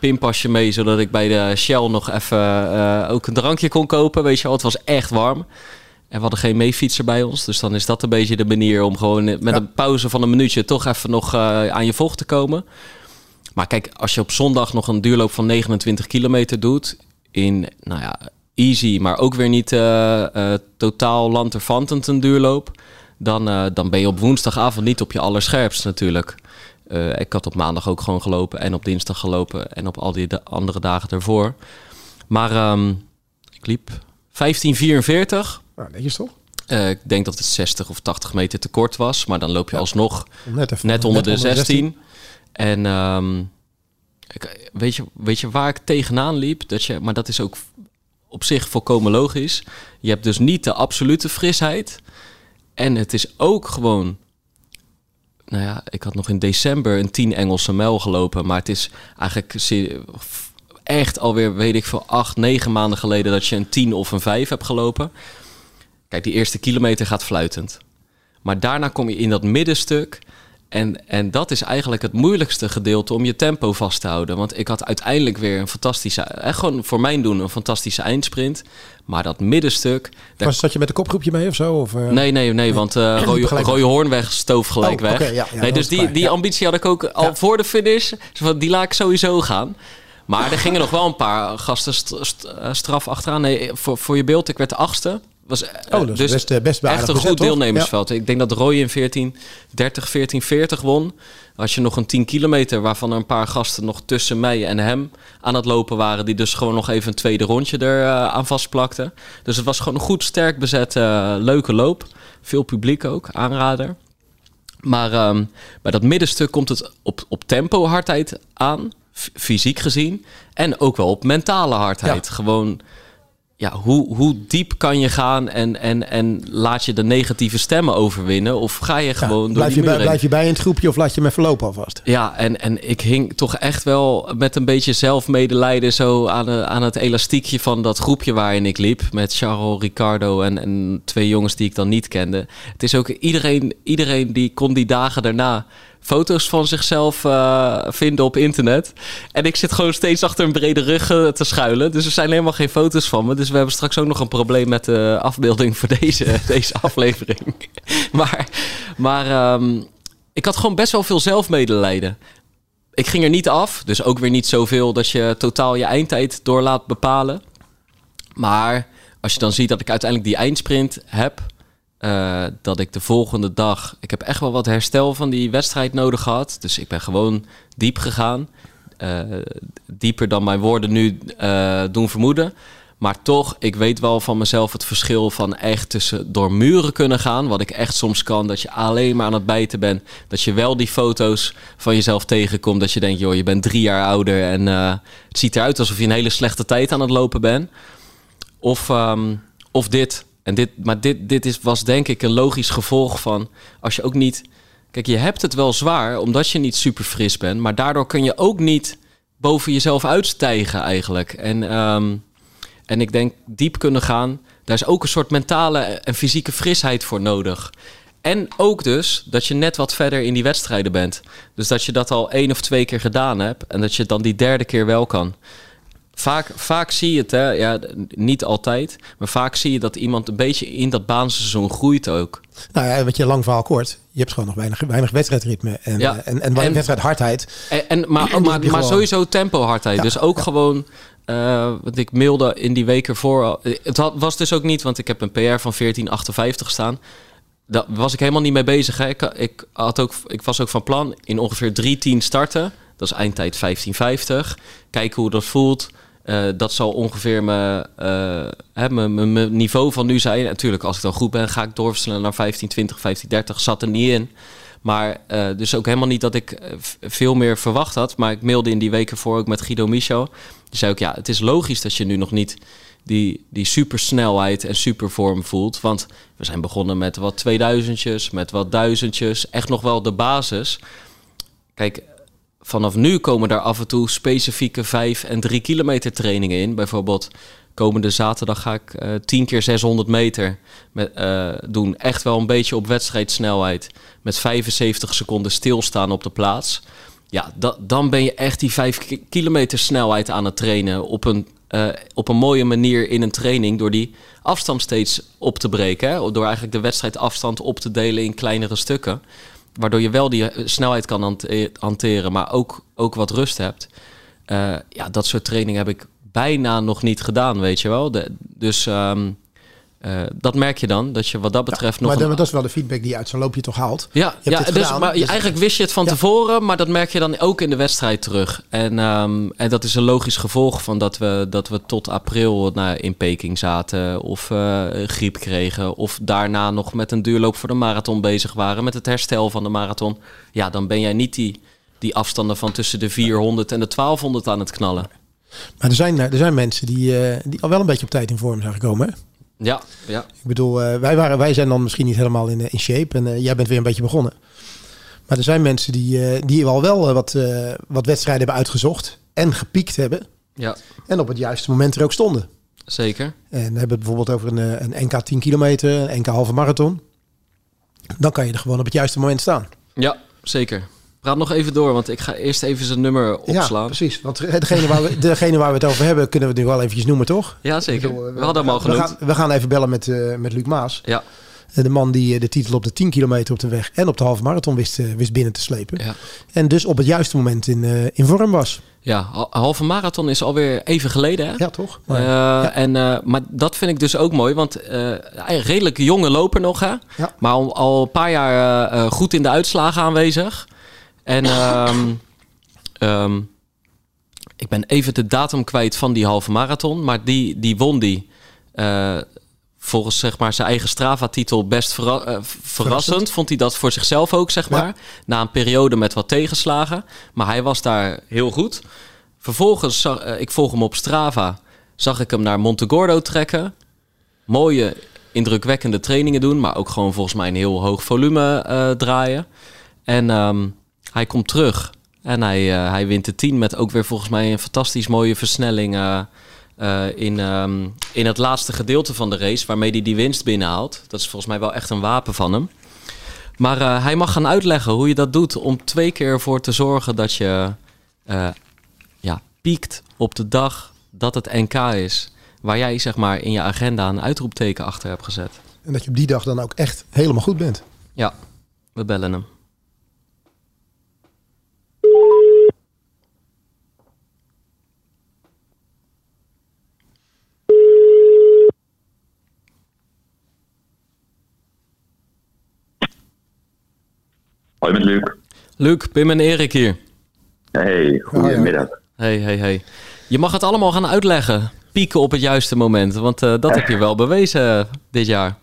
Pinpasje mee, zodat ik bij de Shell nog even ook een drankje kon kopen. Weet je wel, het was echt warm. En we hadden geen meefietser bij ons. Dus dan is dat een beetje de manier om gewoon met Ja. een pauze van een minuutje toch even nog eh, aan je vocht te komen. Maar kijk, als je op zondag nog een duurloop van 29 kilometer doet, in, nou ja, easy, maar ook weer niet eh, eh, totaal lanterfantend een duurloop, dan, eh, dan ben je op woensdagavond niet op je allerscherpst natuurlijk. Eh, ik had op maandag ook gewoon gelopen en op dinsdag gelopen en op al die andere dagen ervoor. Maar ehm, ik liep 1544. Nou, netjes toch? Eh, ik denk dat het 60 of 80 meter te kort was, maar dan loop je alsnog Net, even, net onder de 16. En ik, weet, je, weet je waar ik tegenaan liep? Dat je, maar dat is ook op zich volkomen logisch. Je hebt dus niet de absolute frisheid. En het is ook gewoon... Nou ja, ik had nog in december een 10 Engelse mijl gelopen. Maar het is eigenlijk echt alweer, weet ik veel, acht, negen maanden geleden... dat je een 10 of een 5 hebt gelopen. Kijk, die eerste kilometer gaat fluitend. Maar daarna kom je in dat middenstuk. En, en dat is eigenlijk het moeilijkste gedeelte om je tempo vast te houden. Want ik had uiteindelijk weer een fantastische, echt gewoon voor mijn doen een fantastische eindsprint. Maar dat middenstuk. Daar, Was, zat je met een kopgroepje mee of zo? Of, eh? nee, nee, nee, want uh, Roy, Roy Hoornweg stoof gelijk Oh, weg. ja, ja, nee, dat dus die, die ja. ambitie had ik ook al voor de finish. Van, Die laat ik sowieso gaan. Maar er gingen nog wel een paar gasten st- st- eh, straf achteraan. Nee, voor, voor je beeld, ik werd de achtste. Was, eh, Oh, dat is dus best, eh, best echt een goed toch? deelnemersveld. Ik denk dat Roy in 14, 30, 14, 40 won. Als je nog een 10 kilometer, waarvan er een paar gasten nog tussen mij en hem aan het lopen waren. Die dus gewoon nog even een tweede rondje er eh, aan vastplakten. Dus het was gewoon een goed, sterk bezet, eh, leuke loop. Veel publiek ook, aanrader. Maar ehm, bij dat middenstuk komt het op, op tempo hardheid aan, fysiek gezien. En ook wel op mentale hardheid. Gewoon ja, hoe, hoe diep kan je gaan en, en, en laat je de negatieve stemmen overwinnen? Of ga je gewoon door blijf, die je bij, blijf je bij in het groepje of laat je hem even lopen alvast? Ja, en, en ik hing toch echt wel met een beetje zelfmedelijden zo aan, de, aan het elastiekje van dat groepje waarin ik liep. Met Charles, Ricardo en, en twee jongens die ik dan niet kende. Het is ook iedereen, iedereen die kon die dagen daarna foto's van zichzelf eh, vinden op internet. En ik zit gewoon steeds achter een brede rug eh, te schuilen. Dus er zijn helemaal geen foto's van me. Dus we hebben straks ook nog een probleem met de afbeelding voor deze, deze aflevering. maar maar ehm, ik had gewoon best wel veel zelfmedelijden. Ik ging er niet af, dus ook weer niet zoveel dat je totaal je eindtijd door laat bepalen. Maar als je dan ziet dat ik uiteindelijk die eindsprint heb, eh, dat ik de volgende dag. Ik heb echt wel wat herstel van die wedstrijd nodig gehad. Dus ik ben gewoon diep gegaan. Eh, dieper dan mijn woorden nu eh, doen vermoeden. Maar toch, ik weet wel van mezelf het verschil van echt tussen door muren kunnen gaan. Wat ik echt soms kan. Dat je alleen maar aan het bijten bent. Dat je wel die foto's van jezelf tegenkomt. Dat je denkt, joh, je bent drie jaar ouder. En het ziet eruit alsof je een hele slechte tijd aan het lopen bent. Of, ehm, of dit. En dit, maar dit, dit is, was denk ik een logisch gevolg van als je ook niet. Kijk, je hebt het wel zwaar omdat je niet super fris bent. Maar daardoor kun je ook niet boven jezelf uitstijgen eigenlijk. En, ehm, en ik denk diep kunnen gaan. Daar is ook een soort mentale en fysieke frisheid voor nodig. En ook dus dat je net wat verder in die wedstrijden bent. Dus dat je dat al één of twee keer gedaan hebt. En dat je dan die derde keer wel kan. Vaak, vaak zie je het, hè? Ja, niet altijd. Maar vaak zie je dat iemand een beetje in dat baanseizoen groeit ook. Nou ja, wat je lang verhaal kort. Je hebt gewoon nog weinig, weinig wedstrijdritme. En, Ja. eh, en, en, En- wedstrijdhardheid. En, en, maar, maar, sowieso tempo hardheid. Ja, dus ook ja. gewoon, eh want ik mailde in die week ervoor. al- Het had, was dus ook niet, want ik heb een PR van 1458 staan. Daar was ik helemaal niet mee bezig. Hè. Ik, ik, had ook, ik was ook van plan in ongeveer 3.10 starten. Dat is eindtijd 1550. Kijken hoe dat voelt. Eh, dat zal ongeveer mijn, hè, mijn, mijn, niveau van nu zijn. Natuurlijk, als ik dan goed ben, ga ik doorversnellen naar 1520, 1530. Zat er niet in. Maar eh, dus ook helemaal niet dat ik eh, veel meer verwacht had. Maar ik mailde in die weken voor ook met Guido Michel. Die zei ook, ja, het is logisch dat je nu nog niet die, die supersnelheid en supervorm voelt. Want we zijn begonnen met wat 2000'tjes, met wat duizendjes. Echt nog wel de basis. Kijk, vanaf nu komen daar af en toe specifieke 5 en 3 kilometer trainingen in. Bijvoorbeeld komende zaterdag ga ik eh 10 keer 600 meter met, eh, doen. Echt wel een beetje op wedstrijdsnelheid. Met 75 seconden stilstaan op de plaats. Ja, da- dan ben je echt die 5 ki- kilometer snelheid aan het trainen. Op een, eh, op een mooie manier in een training. Door die afstand steeds op te breken. Hè? Door eigenlijk de wedstrijdafstand op te delen in kleinere stukken. Waardoor je wel die eh, snelheid kan hante- hanteren, maar ook, ook wat rust hebt. Eh, ja, dat soort training heb ik bijna nog niet gedaan, weet je wel. Dus ehm, eh, dat merk je dan, dat je wat dat betreft nog... maar een- dat, is wel de feedback die je uit zo'n loopje toch haalt. ja, ja dus, gedaan, maar dus- eigenlijk wist je het van Ja. tevoren, maar dat merk je dan ook in de wedstrijd terug. En, ehm, en dat is een logisch gevolg van dat we, dat we tot april naar, in Peking zaten of eh, griep kregen. Of daarna nog met een duurloop voor de marathon bezig waren, met het herstel van de marathon. Ja, dan ben jij niet die, die afstanden van tussen de 400 en de 1200 aan het knallen. Maar er zijn, er zijn mensen die, eh, die al wel een beetje op tijd in vorm zijn gekomen. Hè? Ja, ja. Ik bedoel, eh, wij, waren, wij zijn dan misschien niet helemaal in, eh, in shape. En eh, jij bent weer een beetje begonnen. Maar er zijn mensen die, eh, die al wel wat, wat wedstrijden hebben uitgezocht. En gepiekt hebben. ja, En op het juiste moment er ook stonden. zeker. En hebben het bijvoorbeeld over een, een NK 10 kilometer, een NK halve marathon. Dan kan je er gewoon op het juiste moment staan. Ja, zeker. Praat nog even door, want ik ga eerst even zijn nummer Ja, opslaan. precies. Want degene waar, we, degene waar we het over hebben, kunnen we het nu wel eventjes noemen, toch? Ja, zeker. Bedoel, We hadden hem al we genoemd. gaan, we gaan even bellen met, eh, met Luc Maas. Ja, Eh, De man die eh, de titel op de 10 kilometer op de weg en op de halve marathon wist, wist binnen te slepen. ja. En dus op het juiste moment in, in vorm was. Ja, hal- halve marathon is alweer even geleden, hè? Ja, toch? Maar, ja. en, maar dat vind ik dus ook mooi, want redelijk jonge loper nog, hè? Ja. Maar al, al een paar jaar goed in de uitslagen aanwezig. En ehm, ehm, ik ben even de datum kwijt van die halve marathon, maar die, die won die. eh, volgens zeg maar, zijn eigen Strava-titel best verra- eh, verrassend. Vond hij dat voor zichzelf ook, zeg Ja. maar. Na een periode met wat tegenslagen. Maar hij was daar heel goed. Vervolgens, zag- eh, ik volg hem op Strava. zag ik hem naar Montegordo trekken. Mooie, indrukwekkende trainingen doen, maar ook gewoon volgens mij een heel hoog volume draaien. En ehm, hij komt terug en hij, eh, hij wint de 10 met ook weer volgens mij een fantastisch mooie versnelling eh, eh, in, ehm, in het laatste gedeelte van de race, waarmee hij die winst binnenhaalt. Dat is volgens mij wel echt een wapen van hem. Maar hij mag gaan uitleggen hoe je dat doet om twee keer ervoor te zorgen dat je ja, piekt op de dag dat het NK is. Waar jij zeg maar in je agenda een uitroepteken achter hebt gezet. En dat je op die dag dan ook echt helemaal goed bent. Ja, we bellen hem. Hoi met Luc. Luc, Pim en Erik hier. Hey, goedemiddag. Hey, hey, hey. Je mag het allemaal gaan uitleggen. Pieken op het juiste moment. Want eh, dat heb je wel bewezen eh, dit jaar.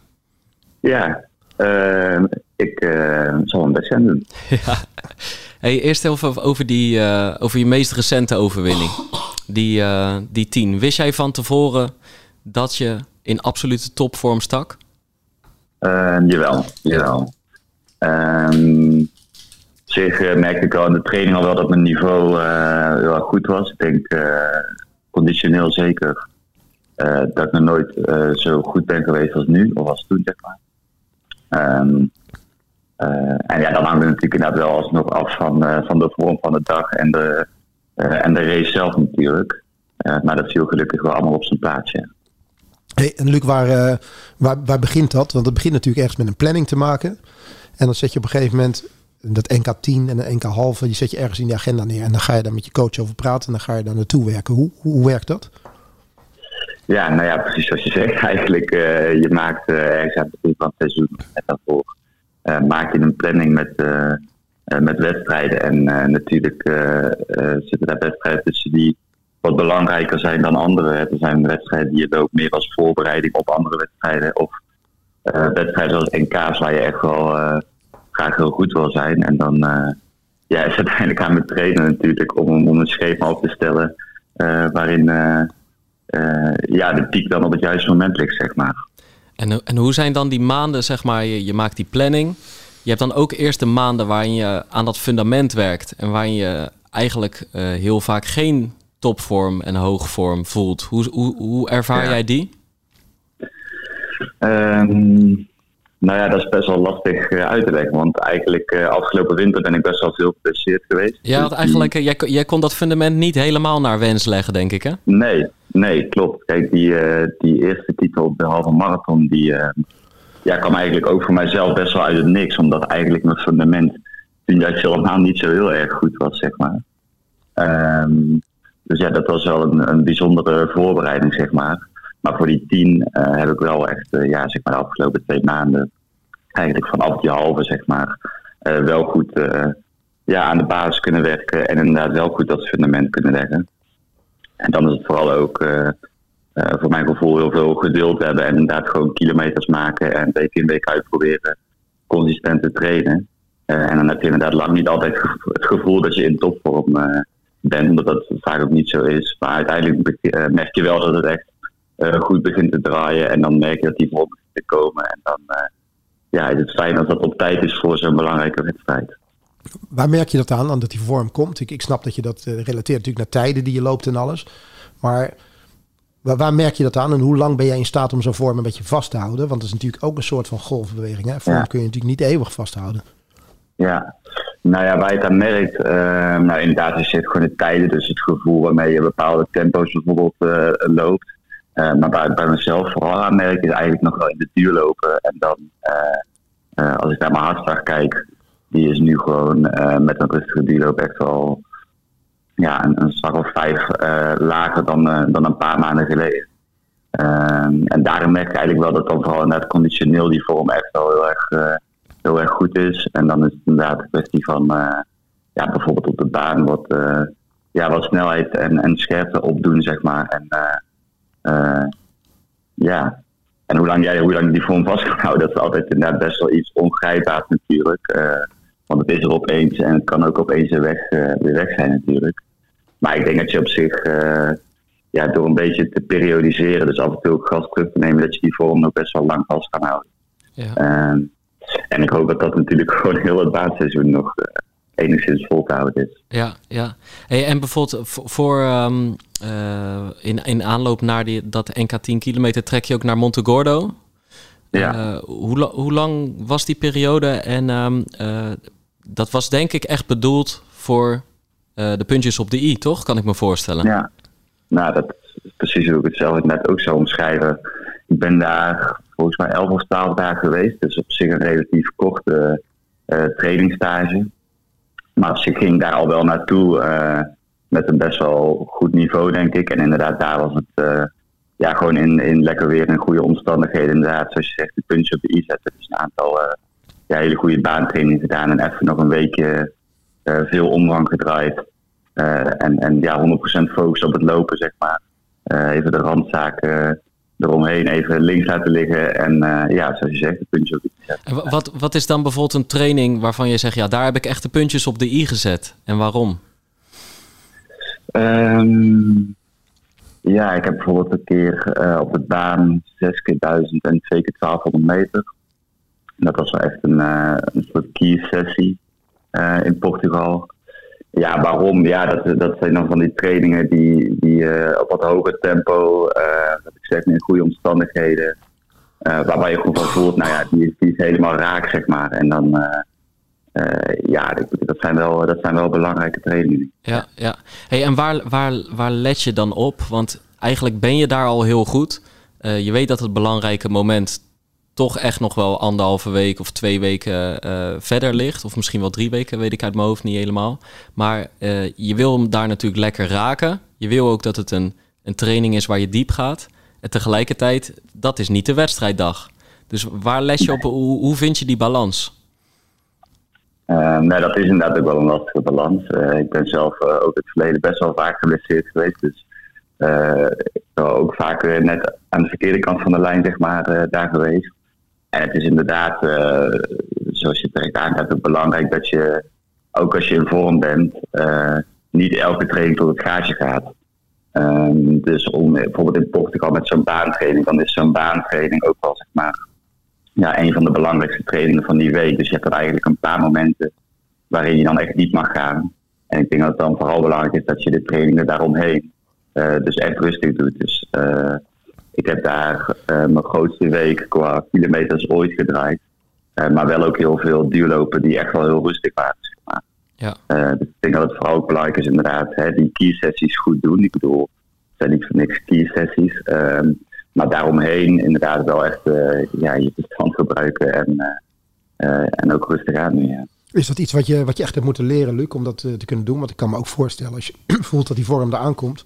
Ja, eh, ik eh, zal mijn best gaan doen. Ja. Hey, eerst even over, die, over je meest recente overwinning. Die, die 10. Wist jij van tevoren dat je in absolute topvorm stak? Eh, jawel, jawel. Ehm, op zich eh, merkte ik al in de training al wel dat mijn niveau eh, heel goed was. Ik denk eh, conditioneel zeker dat ik nog nooit zo goed ben geweest als nu, of als toen, zeg maar. Ehm, eh, en ja, dan hangt het natuurlijk inderdaad wel alsnog af van, van de vorm van de dag en de, en de race zelf natuurlijk. Maar dat viel gelukkig wel allemaal op zijn plaatsje. Hey, en Luc, waar, waar, waar begint dat? Want het begint natuurlijk ergens met een planning te maken. En dan zet je op een gegeven moment dat NK 10 en een NK halve, die zet je ergens in de agenda neer. En dan ga je daar met je coach over praten en dan ga je daar naartoe werken. Hoe, hoe, werkt dat? Ja, nou ja, precies zoals je zegt. Eigenlijk, eh, je maakt eh, ergens aan het begin van het seizoen, net daarvoor, eh, maak je een planning met, met wedstrijden. En natuurlijk zitten daar wedstrijden tussen die wat belangrijker zijn dan andere. Er zijn wedstrijden die je loopt meer als voorbereiding op andere wedstrijden. Of wedstrijden zoals NK's waar je echt wel eh, graag heel goed wil zijn. En dan eh, ja, is het uiteindelijk aan mijn trainer natuurlijk om, om een schema op te stellen eh, waarin... eh, eh, ja, de piek dan op het juiste moment ligt, zeg maar. En, en hoe zijn dan die maanden, zeg maar, je, je maakt die planning. Je hebt dan ook eerst de maanden waarin je aan dat fundament werkt. En waarin je eigenlijk eh, heel vaak geen topvorm en hoogvorm voelt. Hoe, hoe, hoe ervaar Ja. jij die? Ehm, nou ja, dat is best wel lastig eh, uit te leggen. Want eigenlijk uh, afgelopen winter ben ik best wel veel geblesseerd geweest. Ja, want eigenlijk, eh, jij, kon- jij kon dat fundament niet helemaal naar wens leggen, denk ik, hè? nee, nee, klopt. Kijk, die, eh, die eerste titel op de halve marathon, die eh, ja, kwam eigenlijk ook voor mijzelf best wel uit het niks. Omdat eigenlijk mijn fundament toen juist helemaal niet zo heel erg goed was, zeg maar. Ehm, dus ja, dat was wel een, een bijzondere voorbereiding, zeg maar. Maar voor die tien eh, heb ik wel echt, eh, ja, zeg maar, de afgelopen twee maanden eigenlijk vanaf die halve, zeg maar, eh, wel goed ja, aan de basis kunnen werken en inderdaad wel goed dat fundament kunnen leggen. En dan is het vooral ook voor mijn gevoel heel veel geduld hebben en inderdaad gewoon kilometers maken en week in week uitproberen, consistent te trainen. En dan heb je inderdaad lang niet altijd het gevoel dat je in topvorm bent, omdat dat vaak ook niet zo is. Maar uiteindelijk merk je wel dat het echt goed begint te draaien en dan merk je dat die vorm begint te komen. En dan eh, ja, is het fijn als dat op tijd is voor zo'n belangrijke wedstrijd. Waar merk je dat aan, aan dat die vorm komt? Ik, ik snap dat je dat eh, relateert natuurlijk naar tijden die je loopt en alles. Maar waar, waar merk je dat aan en hoe lang ben jij in staat om zo'n vorm een beetje vast te houden? Want dat is natuurlijk ook een soort van golfbeweging. Hè? Vorm Ja. kun je natuurlijk niet eeuwig vasthouden. Ja, nou ja, waar je het aan merkt, eh, nou inderdaad is het gewoon de tijden, dus het gevoel waarmee je bepaalde tempo's bijvoorbeeld eh, loopt. Eh, maar waar ik bij mezelf vooral aan merk, is eigenlijk nog wel in de duur lopen. En dan, eh, eh, als ik naar mijn hartslag kijk, die is nu gewoon met een rustige duurloop echt wel ja, een, een of vijf lager dan, dan een paar maanden geleden. Ehm, en daarin merk ik eigenlijk wel dat dan vooral inderdaad conditioneel die vorm echt wel heel erg, heel erg goed is. En dan is het inderdaad een kwestie van ja, bijvoorbeeld op de baan wat, ja, wat snelheid en, en scherpte opdoen, zeg maar. En ja, en hoe lang jij hoe lang die vorm vast kan houden, dat is altijd inderdaad best wel iets ongrijpbaars natuurlijk. Eh, want het is er opeens en het kan ook opeens weer weg, eh, weer weg zijn natuurlijk. Maar ik denk dat je op zich, eh, ja, door een beetje te periodiseren, dus af en toe ook gas terug te nemen, dat je die vorm ook best wel lang vast kan houden. Ja. Ehm, en ik hoop dat dat natuurlijk gewoon heel het baanseizoen nog eh, enigszins vol te houden is. Ja, ja. Hey, en bijvoorbeeld voor ehm, eh, in, in aanloop naar die, dat NK 10 kilometer trek je ook naar Montegordo. Ja. Eh, hoe, hoe lang was die periode? En ehm, eh, dat was denk ik echt bedoeld voor de puntjes op de i, toch? Kan ik me voorstellen. Ja, nou dat is precies hoe ik het zelf net ook zou omschrijven. Ik ben daar volgens mij 11 of 12 dagen geweest, dus op zich een relatief korte trainingstage. Maar ze ging daar al wel naartoe eh, met een best wel goed niveau, denk ik. En inderdaad, daar was het eh, ja, gewoon in, in lekker weer en goede omstandigheden. Inderdaad, zoals je zegt, de puntjes op de i zetten. Dus een aantal eh, ja, hele goede baantrainingen gedaan en even nog een weekje veel omvang gedraaid. En, en ja, 100% focus op het lopen, zeg maar. Even de randzaken eromheen even links laten liggen. En eh, ja, zoals je zegt, de puntjes op de i wa- wat, wat is dan bijvoorbeeld een training waarvan je zegt... ja, daar heb ik echt de puntjes op de i gezet. En waarom? Ehm, ja, ik heb bijvoorbeeld een keer eh, op de baan 6 keer 1000 en 2 keer 1200 meter. Dat was wel echt een, eh, een soort key sessie in Portugal. Ja, waarom? Ja, dat, dat zijn dan van die trainingen die, die eh, op wat hoger tempo, eh wat ik zeg, in goede omstandigheden. eh, waarbij je gewoon van voelt, nou ja, die is, die is helemaal raak, zeg maar. En dan, ja, dat, dat, zijn wel, dat zijn wel belangrijke trainingen. Ja, ja. Hey, en waar, waar, waar let je dan op? Want eigenlijk ben je daar al heel goed. Je weet dat het belangrijke moment toch echt nog wel anderhalve week of twee weken eh, verder ligt. Of misschien wel drie weken, weet ik uit mijn hoofd niet helemaal. Maar eh, je wil hem daar natuurlijk lekker raken. Je wil ook dat het een, een training is waar je diep gaat. En tegelijkertijd, dat is niet de wedstrijddag. Dus waar let je op? Hoe, hoe vind je die balans? Uh, nee, dat is inderdaad ook wel een lastige balans. Ik ben zelf ook in het verleden best wel vaak geblesseerd geweest. Dus ik ben ook vaak net aan de verkeerde kant van de lijn zeg maar, daar geweest. En het is inderdaad, zoals je terecht aangaat, ook belangrijk dat je, ook als je in vorm bent, niet elke training tot het gaatje gaat. Um, dus om, bijvoorbeeld in Portugal met zo'n baantraining, dan is zo'n baantraining ook wel zeg maar ja, een van de belangrijkste trainingen van die week. Dus je hebt er eigenlijk een paar momenten waarin je dan echt niet mag gaan. En ik denk dat het dan vooral belangrijk is dat je de trainingen daaromheen uh, dus echt rustig doet. Dus ik heb daar uh, mijn grootste week qua kilometers ooit gedraaid. maar wel ook heel veel duurlopen die echt wel heel rustig waren. Zeg maar. ja. dus ik denk dat het vooral ook belangrijk is inderdaad hè, die key sessies goed doen. Ik bedoel, het zijn niet voor niks key sessies. Um, maar daaromheen inderdaad wel echt uh, ja, je verstand gebruiken en, uh, uh, en ook rustig aan. Ja. Is dat iets wat je, wat je echt hebt moeten leren, Luc, om dat te kunnen doen? Want ik kan me ook voorstellen, als je voelt dat die vorm daar aankomt,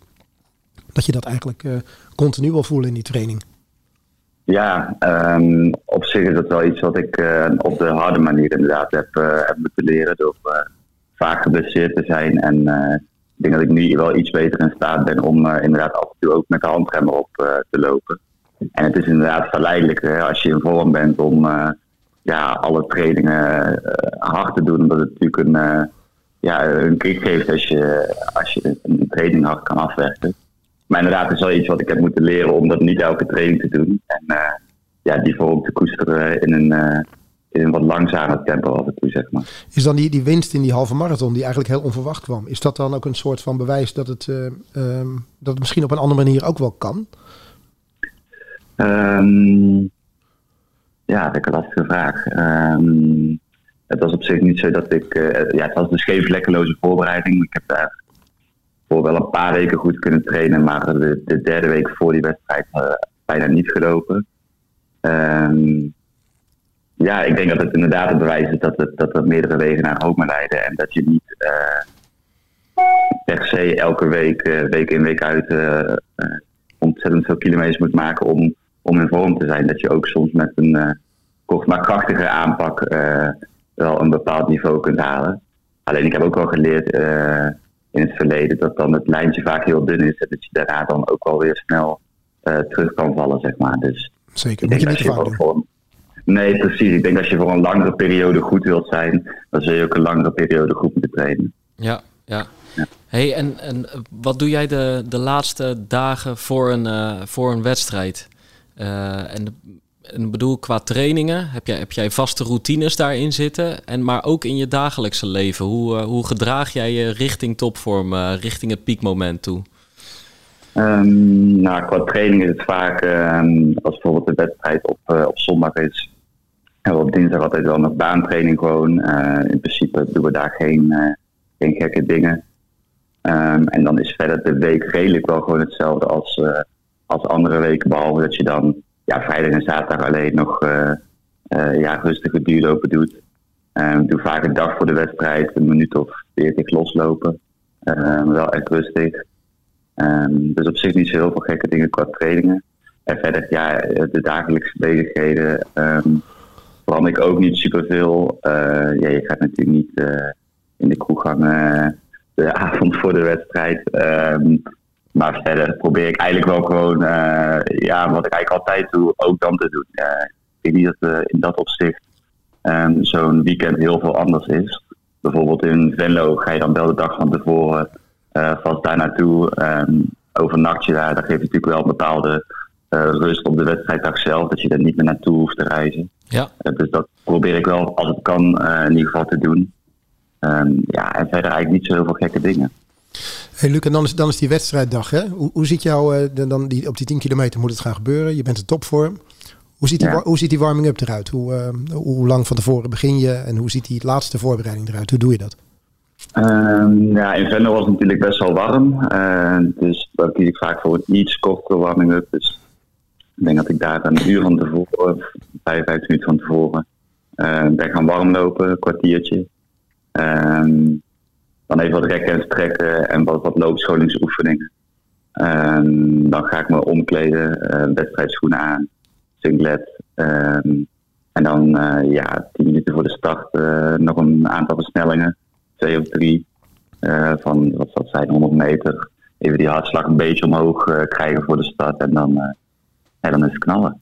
dat je dat eigenlijk continu wil voelen in die training. Ja, um, op zich is dat wel iets wat ik op de harde manier inderdaad heb, heb moeten leren. Door vaak geblesseerd te zijn en ik denk dat ik nu wel iets beter in staat ben om inderdaad af en toe ook met de handremmer op te lopen. En het is inderdaad verleidelijk hè, als je in vorm bent om ja, alle trainingen hard te doen. Omdat het natuurlijk een, ja, een kick geeft als je, als je een training hard kan afwerken. Maar inderdaad, het is wel iets wat ik heb moeten leren om dat niet elke training te doen. En ja, die vorm te koesteren in een in een wat langzamer tempo af en toe, zeg maar. Is dan die, die winst in die halve marathon, die eigenlijk heel onverwacht kwam, is dat dan ook een soort van bewijs dat het, uh, um, dat het misschien op een andere manier ook wel kan? Um, ja, dat is een lastige vraag. Um, het was op zich niet zo dat ik... Uh, ja, het was een scheef lekkerloze voorbereiding. Ik heb daar voor wel een paar weken goed kunnen trainen, maar de, de derde week voor die wedstrijd uh, bijna niet gelopen. Um, ja, ik denk dat het inderdaad een bewijs is dat, het, dat er meerdere wegen naar Rome leiden. En dat je niet uh, per se elke week, uh, week in week uit, ontzettend veel kilometers moet maken om, om in vorm te zijn. Dat je ook soms met een kort maar krachtige aanpak wel een bepaald niveau kunt halen. Alleen ik heb ook wel geleerd in het verleden dat dan het lijntje vaak heel dun is. En dat je daarna dan ook wel weer snel terug kan vallen, zeg maar. Dus Zeker, moet je niet. Nee, precies. Ik denk als je voor een langere periode goed wilt zijn, dan zul je ook een langere periode goed moeten trainen. Ja, ja. Hey, en, en wat doe jij de, de laatste dagen voor een, uh, voor een wedstrijd? Uh, en, en bedoel, qua trainingen, heb jij, heb jij vaste routines daarin zitten? En, maar ook in je dagelijkse leven, hoe, uh, hoe gedraag jij je richting topvorm, richting het piekmoment toe? Um, nou, qua training is het vaak, um, als bijvoorbeeld de wedstrijd op, op zondag is, we op dinsdag altijd wel nog baantraining gewoon. in principe doen we daar geen, geen gekke dingen. Um, en dan is verder de week redelijk wel gewoon hetzelfde als, als andere weken. Behalve dat je dan ja, vrijdag en zaterdag alleen nog uh, uh, ja, rustige duurlopen doet. Um, doe vaak een dag voor de wedstrijd, een minuut of veertig loslopen. Um, wel echt rustig. dus op zich niet zo heel veel gekke dingen qua trainingen. En verder, ja, de dagelijkse bezigheden verander ik ook niet superveel. ja, je gaat natuurlijk niet in de kroeg hangen de avond voor de wedstrijd. Maar verder probeer ik eigenlijk wel gewoon, uh, ja, wat ik eigenlijk altijd doe, ook dan te doen. Uh, ik denk niet dat uh, in dat opzicht um, zo'n weekend heel veel anders is. Bijvoorbeeld in Venlo ga je dan wel de dag van tevoren vast daar naartoe. Um, overnacht je daar, dan geeft natuurlijk wel een bepaalde rust op de wedstrijddag zelf. Dat je er niet meer naartoe hoeft te reizen. Ja. dus dat probeer ik wel, als het kan, in ieder geval te doen. Um, ja, en verder eigenlijk niet zo heel veel gekke dingen. Hey Luc, en dan is, dan is die wedstrijddag. Hè? Hoe, hoe ziet jou uh, dan die, op die 10 kilometer moet het gaan gebeuren? Je bent in topvorm. Hoe ziet die, ja. hoe ziet die warming-up eruit? Hoe, uh, hoe lang van tevoren begin je en hoe ziet die laatste voorbereiding eruit? Hoe doe je dat? Um, ja, in Venlo was het natuurlijk best wel warm. Uh, dus kies ik vaak voor een iets kortere warming-up. Dus ik denk dat ik daar een uur van tevoren, 55 minuten van tevoren, ben gaan warm lopen, een kwartiertje. Um, dan even wat rekken en strekken en wat, wat loopscholingsoefeningen. Um, dan ga ik me omkleden, uh, wedstrijdschoenen aan, singlet. Um, en dan uh, ja, tien minuten voor de start uh, nog een aantal versnellingen. Twee of drie van wat dat zijn, 100 meter. Even die hartslag een beetje omhoog krijgen voor de start. En dan en dan is het knallen.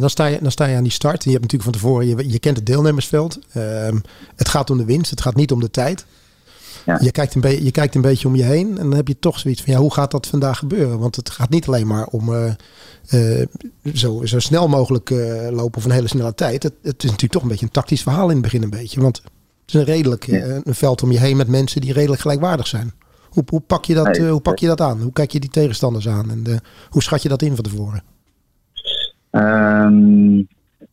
Dan, sta je, dan sta je aan die start. En je hebt natuurlijk van tevoren, je, je kent het deelnemersveld. Um, het gaat om de winst, het gaat niet om de tijd. Ja. Je, kijkt een je kijkt een beetje om je heen en dan heb je toch zoiets van, ja, hoe gaat dat vandaag gebeuren? Want het gaat niet alleen maar om uh, uh, zo, zo snel mogelijk uh, lopen of een hele snelle tijd. Het, het, is natuurlijk toch een beetje een tactisch verhaal in het begin een beetje. Want het is een redelijk ja. een veld om je heen met mensen die redelijk gelijkwaardig zijn. Hoe, hoe, pak, je dat, hoe pak je dat aan? Hoe kijk je die tegenstanders aan? En hoe schat je dat in van tevoren? Um,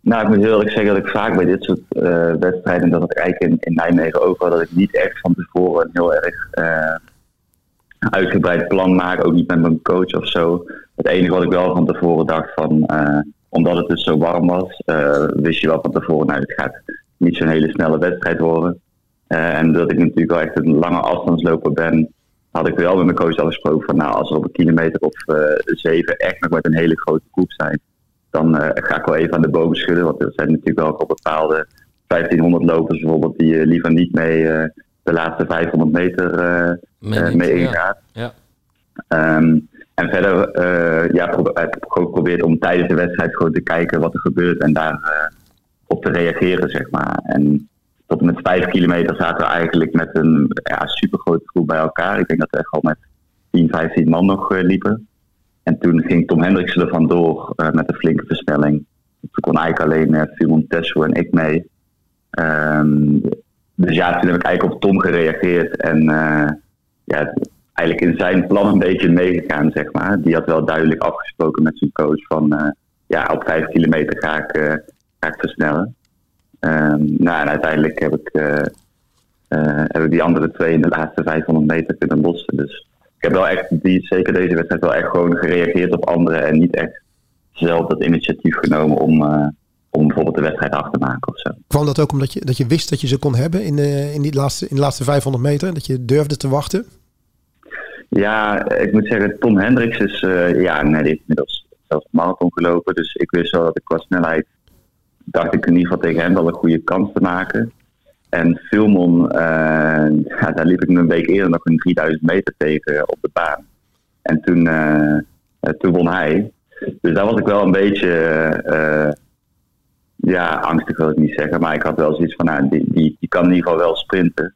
nou, ik moet heel eerlijk zeggen dat ik vaak bij dit soort uh, wedstrijden, dat ik eigenlijk in, Nijmegen ook wel, dat ik niet echt van tevoren een heel erg uh, uitgebreid plan maak, ook niet met mijn coach of zo. Het enige wat ik wel van tevoren dacht van, uh, omdat het dus zo warm was, wist je wel van tevoren, nou, het gaat niet zo'n hele snelle wedstrijd worden. en dat ik natuurlijk wel echt een lange afstandsloper ben, had ik wel met mijn coach afgesproken van, nou, als we op een kilometer of zeven echt nog met een hele grote groep zijn, dan uh, ga ik wel even aan de boven schudden. Want er zijn natuurlijk wel op bepaalde 1500 lopers bijvoorbeeld die uh, liever niet mee uh, de laatste 500 meter mee, mee ingaat. Ja. ja. Um, en verder ja, pro heb ik ook geprobeerd om tijdens de wedstrijd gewoon te kijken wat er gebeurt en daar op te reageren, zeg maar. En tot en met 5 kilometer zaten we eigenlijk met een ja, super grote groep bij elkaar. Ik denk dat we echt al met 10, 15 man nog liepen. En toen ging Tom Hendriksen er vandoor uh, met een flinke versnelling. Toen kon eigenlijk alleen uh, Simon Tessel en ik mee. Um, dus ja, toen heb ik eigenlijk op Tom gereageerd. En uh, ja, eigenlijk in zijn plan een beetje meegegaan, zeg maar. Die had wel duidelijk afgesproken met zijn coach van... ja, op vijf kilometer ga ik, ga ik versnellen. Um, nou, en uiteindelijk heb ik, heb ik die andere twee in de laatste 500 meter kunnen lossen. Dus ik heb wel echt, die, zeker deze wedstrijd, wel echt gewoon gereageerd op anderen en niet echt zelf dat initiatief genomen om, uh, om bijvoorbeeld de wedstrijd af te maken of zo. Kwam dat ook omdat je, dat je wist dat je ze kon hebben in de, in die laatste, in de laatste 500 meter? Dat je durfde te wachten? Ja, ik moet zeggen, Tom Hendricks is, uh, ja, nee, die heeft inmiddels zelfs marathon gelopen. Dus ik wist wel dat ik qua snelheid, dacht ik in ieder geval tegen hem wel een goede kans te maken. En Filmon, ja, daar liep ik een week eerder nog een 3000 meter tegen op de baan. En toen, uh, toen won hij. Dus daar was ik wel een beetje, ja, angstig wil ik niet zeggen. Maar ik had wel zoiets van, nou, die, die, die kan in ieder geval wel sprinten.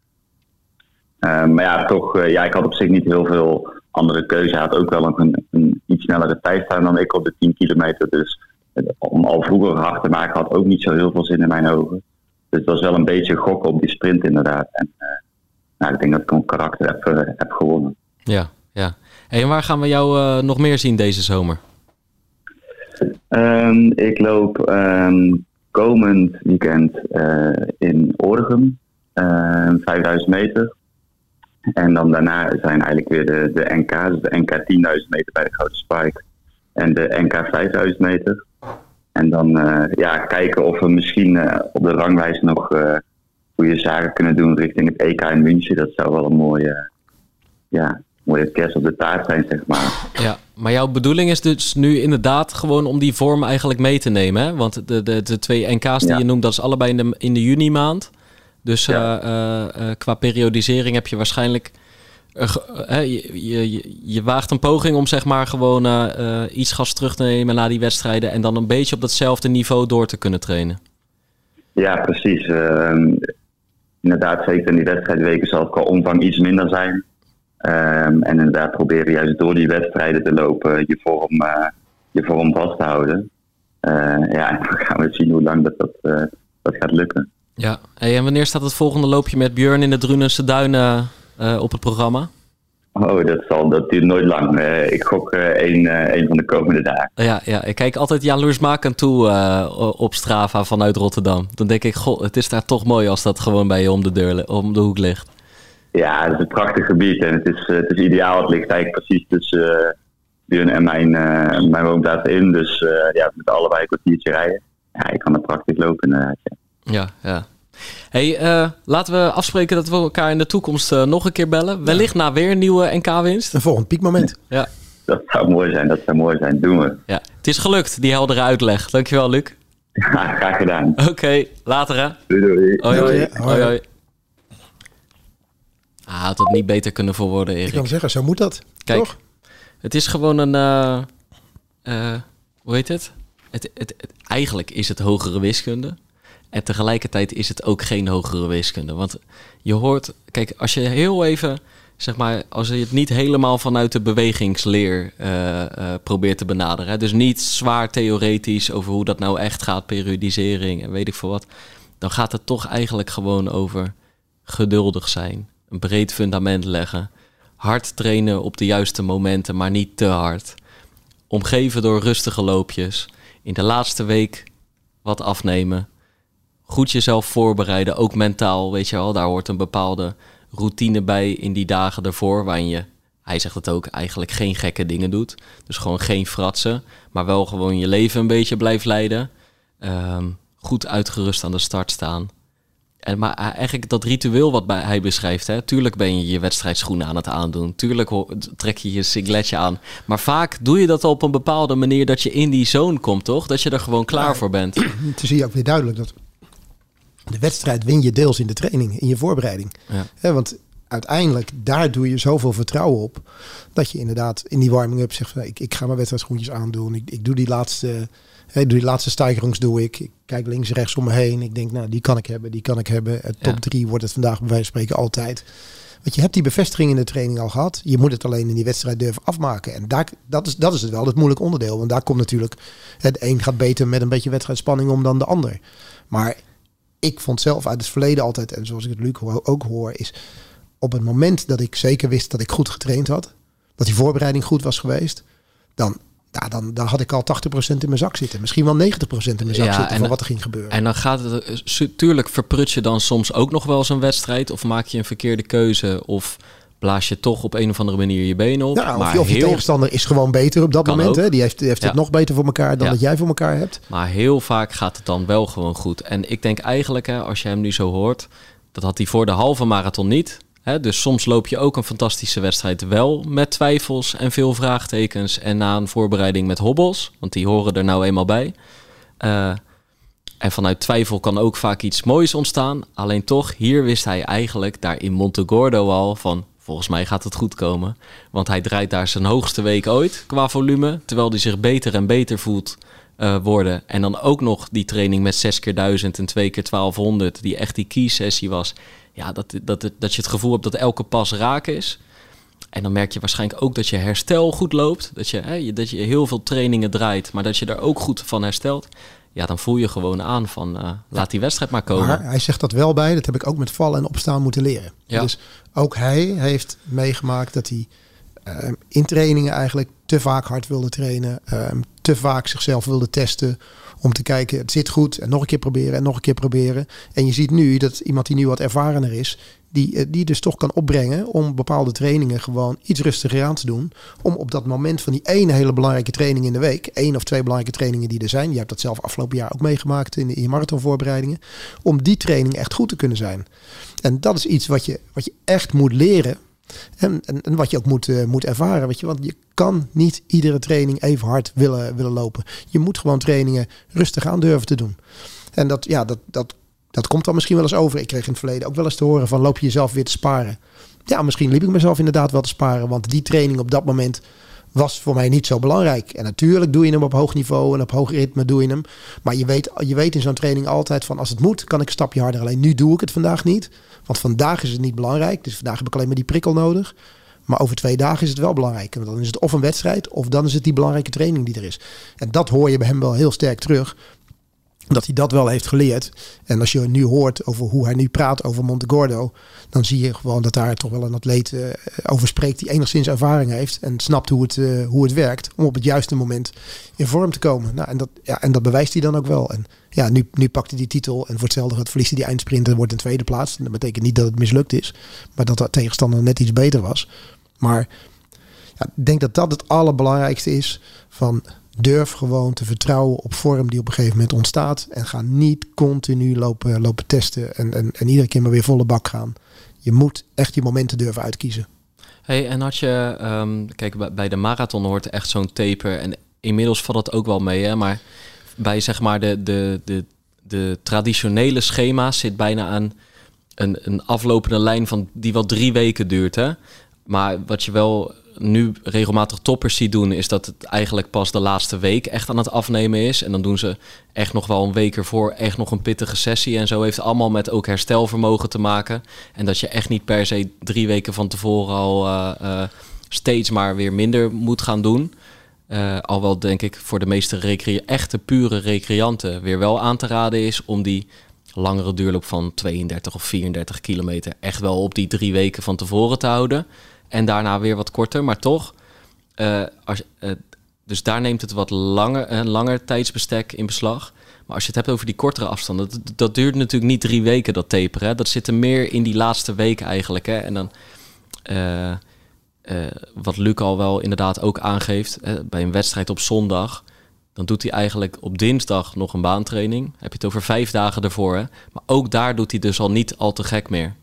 maar ja, toch, ja, ik had op zich niet heel veel andere keuze. Hij had ook wel een, een iets snellere tijd staan dan ik op de 10 kilometer. Dus om al vroeger hard te maken had ook niet zo heel veel zin in mijn ogen. Dus dat was wel een beetje gokken op die sprint inderdaad. En nou, ik denk dat ik mijn karakter heb, heb gewonnen. Ja, ja. en waar gaan we jou nog meer zien deze zomer? Um, ik loop um, komend weekend uh, in Oregon, uh, ehm, 5000 meter. En dan daarna zijn eigenlijk weer de, de NK's, de NK 10.000 meter bij de Grote Spike en de NK 5000 meter. En dan uh, ja, kijken of we misschien uh, op de ranglijst nog uh, goede zaken kunnen doen richting het EK in München. Dat zou wel een mooie, ja, mooie kerst op de taart zijn, zeg maar. Ja, maar jouw bedoeling is dus nu inderdaad gewoon om die vorm eigenlijk mee te nemen. Hè? Want de, de, de twee NK's die je noemt, dat is allebei in de, in de juni maand. Dus ja. uh, uh, qua periodisering heb je waarschijnlijk... Je, je, je, waagt een poging om zeg maar gewoon iets gas terug te nemen na die wedstrijden... en dan een beetje op datzelfde niveau door te kunnen trainen. Ja, precies. Ehm, inderdaad, zeker in die wedstrijdweken zal het qua omvang iets minder zijn. Um, en inderdaad proberen juist door die wedstrijden te lopen je vorm, uh, je vorm vast te houden. Ja, en dan gaan we zien hoe lang dat, dat, dat gaat lukken. Ja, hey, en wanneer staat het volgende loopje met Björn in de Drunense Duinen op het programma? Oh, dat, zal, dat duurt nooit lang. ik gok één, een van de komende dagen. Ja, ja ik kijk altijd jaloersmakend toe op Strava vanuit Rotterdam. Dan denk ik, goh, het is daar toch mooi als dat gewoon bij je om de, deur, om de hoek ligt. Ja, het is een prachtig gebied en het is, het is ideaal. Het ligt eigenlijk precies tussen uh, Björn en mijn, uh, mijn woonplaats in. Dus uh, ja, met allebei een kwartiertje rijden. Ja, ik kan er prachtig lopen inderdaad. Ja, ja. ja. Hey, laten we afspreken dat we elkaar in de toekomst nog een keer bellen. Wellicht na weer een nieuwe NK-winst. Een volgend piekmoment. Ja. Dat zou mooi zijn, dat zou mooi zijn. Doen we. Ja, het is gelukt, die heldere uitleg. Dankjewel, Luc. Ja, graag gedaan. Oké, okay, later hè. Doei doei. Hoi hoi. hoi, hoi. Ah, had het niet beter kunnen voorwoorden, Erik. Ik kan zeggen, zo moet dat. Kijk, toch? het is gewoon een... Uh, uh, hoe heet het? Het, het, het? Eigenlijk is het hogere wiskunde. En tegelijkertijd is het ook geen hogere wiskunde. Want je hoort... Kijk, als je heel even... Zeg maar, als je het niet helemaal vanuit de bewegingsleer uh, probeert te benaderen. Dus niet zwaar theoretisch over hoe dat nou echt gaat, periodisering en weet ik veel wat. Dan gaat het toch eigenlijk gewoon over geduldig zijn een breed fundament leggen. Hard trainen op de juiste momenten, maar niet te hard. Omgeven door rustige loopjes. In de laatste week wat afnemen. Goed jezelf voorbereiden, ook mentaal. Weet je wel, daar hoort een bepaalde routine bij in die dagen ervoor. Waarin je, hij zegt het ook, eigenlijk geen gekke dingen doet. Dus gewoon geen fratsen, maar wel gewoon je leven een beetje blijft leiden. Um, goed uitgerust aan de start staan. En, maar eigenlijk dat ritueel wat hij beschrijft, hè, tuurlijk ben je je wedstrijdschoenen aan het aandoen. Tuurlijk trek je je singletje aan. Maar vaak doe je dat op een bepaalde manier dat je in die zone komt, toch? Dat je er gewoon klaar voor bent. Toen zie je ook weer duidelijk dat de wedstrijd win je deels in de training, in je voorbereiding. Ja. want uiteindelijk, daar doe je zoveel vertrouwen op. Dat je inderdaad in die warming-up zegt van ik, ik ga mijn wedstrijdschoentjes aandoen. Ik, ik doe die laatste Hey, doe die laatste stijgerings doe ik. Ik kijk links, rechts om me heen. Ik denk, nou, die kan ik hebben, die kan ik hebben. Het top 3 wordt het vandaag bij wijze van spreken altijd. Want je hebt die bevestiging in de training al gehad. Je moet het alleen in die wedstrijd durven afmaken. En daar, dat, is, dat is het wel, het moeilijk onderdeel. Want daar komt natuurlijk, het een gaat beter met een beetje wedstrijdspanning om dan de ander. Maar ik vond zelf uit het verleden altijd, en zoals ik het Luc ook hoor, is op het moment dat ik zeker wist dat ik goed getraind had, dat die voorbereiding goed was geweest, dan ja, dan, dan had ik al 80% in mijn zak zitten. Misschien wel 90% in mijn zak zitten van wat er ging gebeuren. En dan gaat het, tuurlijk verprut je dan soms ook nog wel eens een wedstrijd. Of maak je een verkeerde keuze. Of blaas je toch op een of andere manier je benen op. Ja, maar of, je, heel... tegenstander is gewoon beter op dat moment. Hè? Die heeft, heeft het nog beter voor elkaar dan dat jij voor elkaar hebt. Maar heel vaak gaat het dan wel gewoon goed. En ik denk eigenlijk, hè, als je hem nu zo hoort... dat had hij voor de halve marathon niet dus soms loop je ook een fantastische wedstrijd wel met twijfels en veel vraagtekens. En na een voorbereiding met hobbels, want die horen er nou eenmaal bij. Uh, en vanuit twijfel kan ook vaak iets moois ontstaan. Alleen toch, hier wist hij eigenlijk daar in Montegordo al van... volgens mij gaat het goed komen. Want hij draait daar zijn hoogste week ooit qua volume. Terwijl hij zich beter en beter voelt uh, worden. En dan ook nog die training met 6 keer 1000 en 2 keer 1200... die echt die key sessie was ja, dat, dat, dat je het gevoel hebt dat elke pas raak is. En dan merk je waarschijnlijk ook dat je herstel goed loopt. Dat je, hè, dat je heel veel trainingen draait, maar dat je er ook goed van herstelt. Ja, dan voel je gewoon aan van uh, laat die wedstrijd maar komen. Maar hij zegt dat wel bij. Dat heb ik ook met vallen en opstaan moeten leren. Ja. Dus ook hij heeft meegemaakt dat hij uh, in trainingen eigenlijk te vaak hard wilde trainen. Uh, te vaak zichzelf wilde testen. Om te kijken, het zit goed. En nog een keer proberen en nog een keer proberen. En je ziet nu dat iemand die nu wat ervarener is. Die, die dus toch kan opbrengen om bepaalde trainingen gewoon iets rustiger aan te doen. Om op dat moment van die ene hele belangrijke training in de week. één of twee belangrijke trainingen die er zijn. Je hebt dat zelf afgelopen jaar ook meegemaakt in, in je marathonvoorbereidingen. Om die training echt goed te kunnen zijn. En dat is iets wat je, wat je echt moet leren. En, en, wat je ook moet, uh, moet ervaren. Weet je, want je kan niet iedere training even hard willen, willen lopen. Je moet gewoon trainingen rustig aan durven te doen. En dat, ja, dat, dat, dat komt dan misschien wel eens over. Ik kreeg in het verleden ook wel eens te horen van loop je jezelf weer te sparen. Ja, misschien liep ik mezelf inderdaad wel te sparen. Want die training op dat moment was voor mij niet zo belangrijk. En natuurlijk doe je hem op hoog niveau en op hoog ritme doe je hem. Maar je weet, je weet in zo'n training altijd van als het moet, kan ik een stapje harder. Alleen nu doe ik het vandaag niet. Want vandaag is het niet belangrijk. Dus vandaag heb ik alleen maar die prikkel nodig. Maar over twee dagen is het wel belangrijk. Want dan is het of een wedstrijd of dan is het die belangrijke training die er is. En dat hoor je bij hem wel heel sterk terug dat hij dat wel heeft geleerd. En als je nu hoort over hoe hij nu praat over Montegordo, dan zie je gewoon dat daar toch wel een atleet uh, over spreekt die enigszins ervaring heeft en snapt hoe het, uh, hoe het werkt om op het juiste moment in vorm te komen. Nou, en, dat, ja, en dat bewijst hij dan ook wel. En ja, nu, nu pakt hij die titel en voor hetzelfde gaat verliest hij die eindsprint en wordt in tweede plaats. Dat betekent niet dat het mislukt is, maar dat de tegenstander net iets beter was. Maar ja, ik denk dat dat het allerbelangrijkste is van durf gewoon te vertrouwen op vorm die op een gegeven moment ontstaat. En ga niet continu lopen, lopen testen en, en, en iedere keer maar weer volle bak gaan. Je moet echt je momenten durven uitkiezen. Hey, en had je, um, kijk, bij de marathon hoort echt zo'n taper. En inmiddels valt dat ook wel mee, hè? Maar bij zeg maar de, de, de, de traditionele schema's zit bijna aan een, een aflopende lijn van die wel drie weken duurt, hè? Maar wat je wel nu regelmatig toppers ziet doen, is dat het eigenlijk pas de laatste week echt aan het afnemen is. En dan doen ze echt nog wel een week ervoor echt nog een pittige sessie. En zo heeft allemaal met ook herstelvermogen te maken. En dat je echt niet per se drie weken van tevoren al uh, uh, steeds maar weer minder moet gaan doen. Uh, al wel denk ik voor de meeste echte pure recreanten weer wel aan te raden is om die langere duurloop van 32 of 34 kilometer echt wel op die drie weken van tevoren te houden. En daarna weer wat korter, maar toch. Uh, als, uh, dus daar neemt het wat langer, een langer tijdsbestek in beslag. Maar als je het hebt over die kortere afstanden, dat, dat duurt natuurlijk niet drie weken, dat taperen. Hè? Dat zit er meer in die laatste weken eigenlijk. Hè? En dan, wat Luc al wel inderdaad ook aangeeft, bij een wedstrijd op zondag, dan doet hij eigenlijk op dinsdag nog een baantraining. Heb je het over vijf dagen ervoor. Hè? Maar ook daar doet hij dus al niet al te gek meer.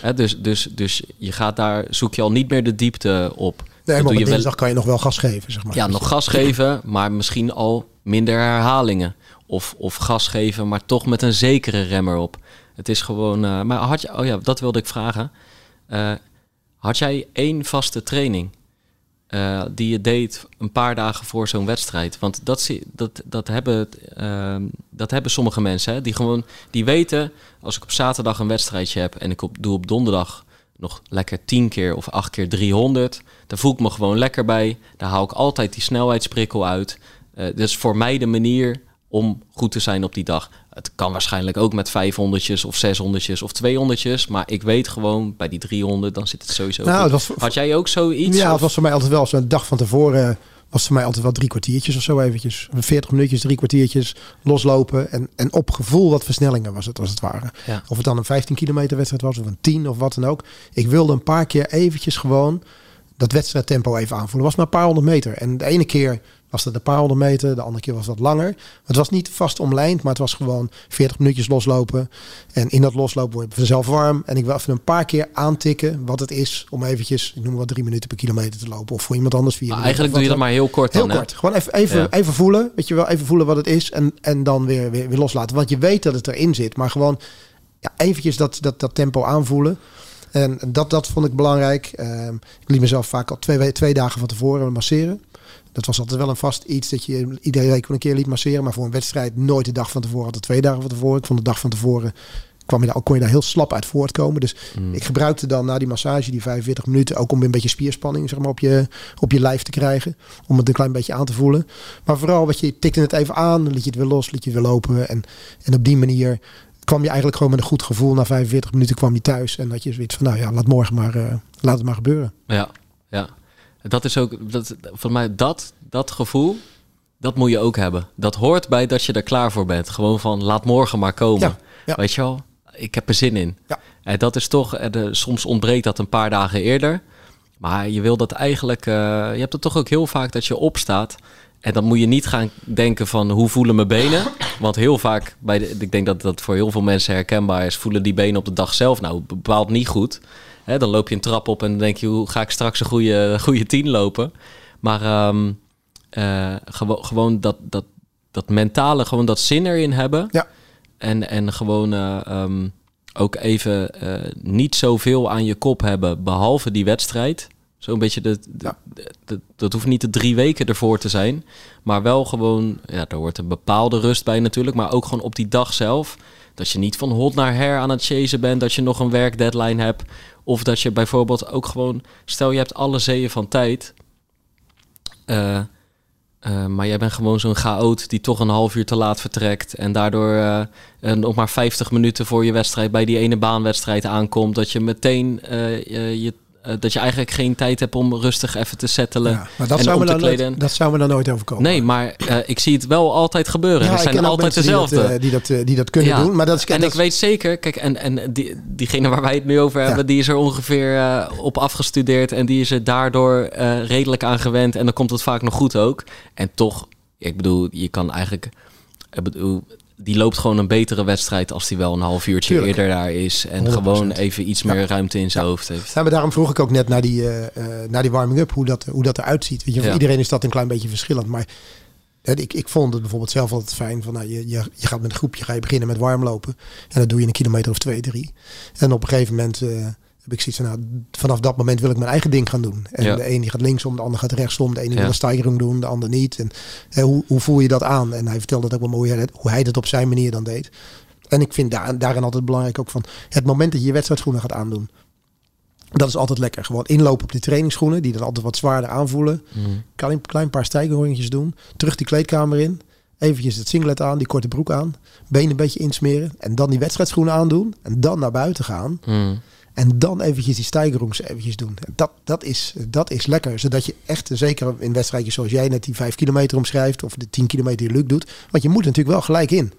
He, dus, dus, dus je gaat daar, zoek je al niet meer de diepte op. Nee, maar op dinsdag wel... kan je nog wel gas geven, zeg maar. Ja, nog gas geven, maar misschien al minder herhalingen. Of, of gas geven, maar toch met een zekere remmer op. Het is gewoon... Uh, maar had je... Oh ja, dat wilde ik vragen. Uh, had jij één vaste training? Uh, die je deed een paar dagen voor zo'n wedstrijd. Want dat, dat, dat, hebben, uh, dat hebben sommige mensen. Hè, die gewoon die weten, als ik op zaterdag een wedstrijdje heb en ik op, doe op donderdag nog lekker 10 keer of 8 keer 300, dan voel ik me gewoon lekker bij. Daar haal ik altijd die snelheidsprikkel uit. Uh, dat is voor mij de manier om goed te zijn op die dag. Het kan waarschijnlijk ook met 500 of 600 of 200 maar ik weet gewoon bij die 300 dan zit het sowieso. Nou, was, Had jij ook zoiets? Ja, het was voor mij altijd wel zo'n dag van tevoren was voor mij altijd wel drie kwartiertjes of zo eventjes. 40 minuutjes, drie kwartiertjes loslopen. En, en op gevoel wat versnellingen was het als het ware. Ja. Of het dan een 15 kilometer wedstrijd was of een 10 of wat dan ook. Ik wilde een paar keer eventjes gewoon dat wedstrijdtempo even aanvoelen. was maar een paar honderd meter. En de ene keer was het een paar honderd meter, de andere keer was dat langer. Het was niet vast omlijnd, maar het was gewoon 40 minuutjes loslopen. En in dat loslopen word je vanzelf warm. En ik wil even een paar keer aantikken wat het is om eventjes, ik noem wat drie minuten per kilometer te lopen. Of voor iemand anders vier maar Eigenlijk doe je dat maar heel kort Heel dan, kort. Gewoon even, even, ja. even voelen, weet je wel, even voelen wat het is. En, en dan weer, weer, weer loslaten. Want je weet dat het erin zit, maar gewoon ja, eventjes dat, dat, dat tempo aanvoelen. En dat, dat vond ik belangrijk. Uh, ik liet mezelf vaak al twee, twee dagen van tevoren masseren. Dat was altijd wel een vast iets dat je iedere week een keer liet masseren. Maar voor een wedstrijd nooit de dag van tevoren, altijd twee dagen van tevoren. Ik vond de dag van tevoren kwam je daar, kon je daar heel slap uit voortkomen. Dus Mm. ik gebruikte dan na die massage, die 45 minuten, ook om een beetje spierspanning zeg maar, op, je, op je lijf te krijgen. Om het een klein beetje aan te voelen. Maar vooral wat je tikte het even aan, dan liet je het weer los, liet je het weer lopen. En, en op die manier kwam je eigenlijk gewoon met een goed gevoel. Na 45 minuten kwam je thuis en had je zoiets van, nou ja, laat morgen maar, eh, laat het maar gebeuren. Ja, ja. Dat is ook, dat, voor mij, dat, dat gevoel, dat moet je ook hebben. Dat hoort bij dat je er klaar voor bent. Gewoon van, laat morgen maar komen. Ja, ja. Weet je wel? Ik heb er zin in. Ja. En dat is toch, eh, soms ontbreekt dat een paar dagen eerder. Maar je wil dat eigenlijk, eh, je hebt het toch ook heel vaak dat je opstaat. En dan moet je niet gaan denken van hoe voelen mijn benen. Want heel vaak, bij de, ik denk dat dat voor heel veel mensen herkenbaar is, voelen die benen op de dag zelf nou bepaald niet goed. Hè, dan loop je een trap op en dan denk je, hoe ga ik straks een goede, goede tien lopen? Maar gewo- gewoon dat, dat, dat mentale, gewoon dat zin erin hebben. Ja. En, en gewoon eh, ehm, ook even eh, niet zoveel aan je kop hebben, behalve die wedstrijd. Zo'n beetje, de, de- Ja. de- de- dat hoeft niet de drie weken ervoor te zijn. Maar wel gewoon, ja, er hoort een bepaalde rust bij natuurlijk. Maar ook gewoon op die dag zelf. Dat je niet van hot naar her aan het chasen bent. Dat je nog een werkdeadline hebt. Of dat je bijvoorbeeld ook gewoon... Stel, je hebt alle zeeën van tijd. Eh, eh, maar jij bent gewoon zo'n chaot die toch een half uur te laat vertrekt. En daardoor eh, nog maar 50 minuten voor je wedstrijd bij die ene baanwedstrijd aankomt. Dat je meteen je, eh, dat je eigenlijk geen tijd hebt om rustig even te settelen. Ja, maar dat en zou, om me te dan nooit, kleden. dat zou me dan nooit overkomen. Nee, maar eh, ik zie het wel altijd gebeuren. Ja, ik zijn altijd dezelfde. Die dat, eh, die, dat, die dat kunnen Ja, doen. Maar dat is, en dat ik weet zeker, kijk, en, en die, diegene waar wij het nu over hebben, die is er ongeveer op afgestudeerd en die is er daardoor redelijk aan gewend en dan komt het vaak nog goed ook. En toch, ik bedoel, je kan eigenlijk, ik bedoel, die loopt gewoon een betere wedstrijd als die wel een half uurtje Tuurlijk. eerder daar is en 100%. gewoon even iets Ja. meer ruimte in zijn hoofd heeft. Ja, maar daarom vroeg ik ook net naar die, eh, naar die warming-up, hoe dat, hoe dat eruit ziet. Weet je, voor iedereen is dat een klein beetje verschillend. Maar ik, ik vond het bijvoorbeeld zelf altijd fijn. Van, nou, je, je, je gaat met een groepje, ga je beginnen met warmlopen. En dat doe je een kilometer of twee, drie. En op een gegeven moment eh, heb ik zoiets van, nou, vanaf dat moment wil ik mijn eigen ding gaan doen. En Ja. de een die gaat linksom, de ander gaat rechtsom. De ene Ja. wil een stijgering doen, de ander niet. En hè, hoe, hoe voel je dat aan? En hij vertelde dat ook wel mooi, hoe hij dat- op zijn manier dan deed. En ik vind daar, daarin altijd belangrijk ook van het moment dat je je wedstrijdschoenen gaat aandoen. Dat is altijd lekker. Gewoon inlopen op die trainingsschoenen, die dan altijd wat zwaarder aanvoelen. Mm. Kan een klein paar stijgerongetjes doen. Terug die kleedkamer in. Eventjes het singlet aan, die korte broek aan. Benen een beetje insmeren. En dan die wedstrijdschoenen aandoen. En dan naar buiten gaan. Mm. En dan eventjes die stijgerongs eventjes doen. En Dat, dat, is, dat is lekker. Zodat je echt, zeker in wedstrijdjes zoals jij net die 5 kilometer omschrijft. Of de 10 kilometer die Luc doet. Want je moet natuurlijk wel gelijk in.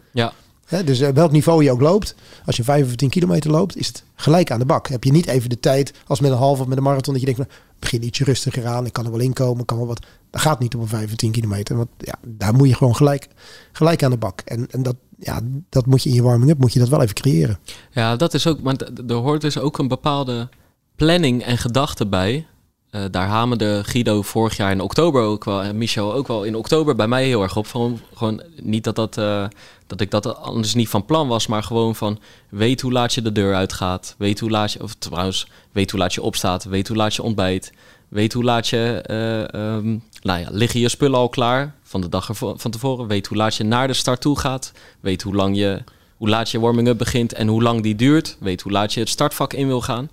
Ja, dus eh, welk niveau je ook loopt, als je 5 of 10 kilometer loopt, is het gelijk aan de bak. Heb je niet even de tijd als met een half of met een marathon dat je denkt, van, begin ietsje rustiger aan, ik kan er wel inkomen, kan wel wat. Dat gaat niet op een 5 of 10 kilometer, want ja, daar moet je gewoon gelijk, gelijk aan de bak. En, en dat, ja, dat moet je in je warming-up, moet je dat wel even creëren. Ja, dat is ook, want er hoort dus ook een bepaalde planning en gedachte bij. Eh, daar hamerde Guido vorig jaar in oktober ook wel, en Michel ook wel in oktober bij mij heel erg op. Gewoon, gewoon niet dat, dat, eh, dat ik dat anders niet van plan was, maar gewoon van weet hoe laat je de deur uitgaat. Weet hoe laat je, of trouwens, weet hoe laat je opstaat. Weet hoe laat je ontbijt. Weet hoe laat je, eh, ehm, nou ja, liggen je spullen al klaar van de dag ervo- van tevoren. Weet hoe laat je naar de start toe gaat. Weet hoe lang je, hoe laat je warming-up begint en hoe lang die duurt. Weet hoe laat je het startvak in wil gaan.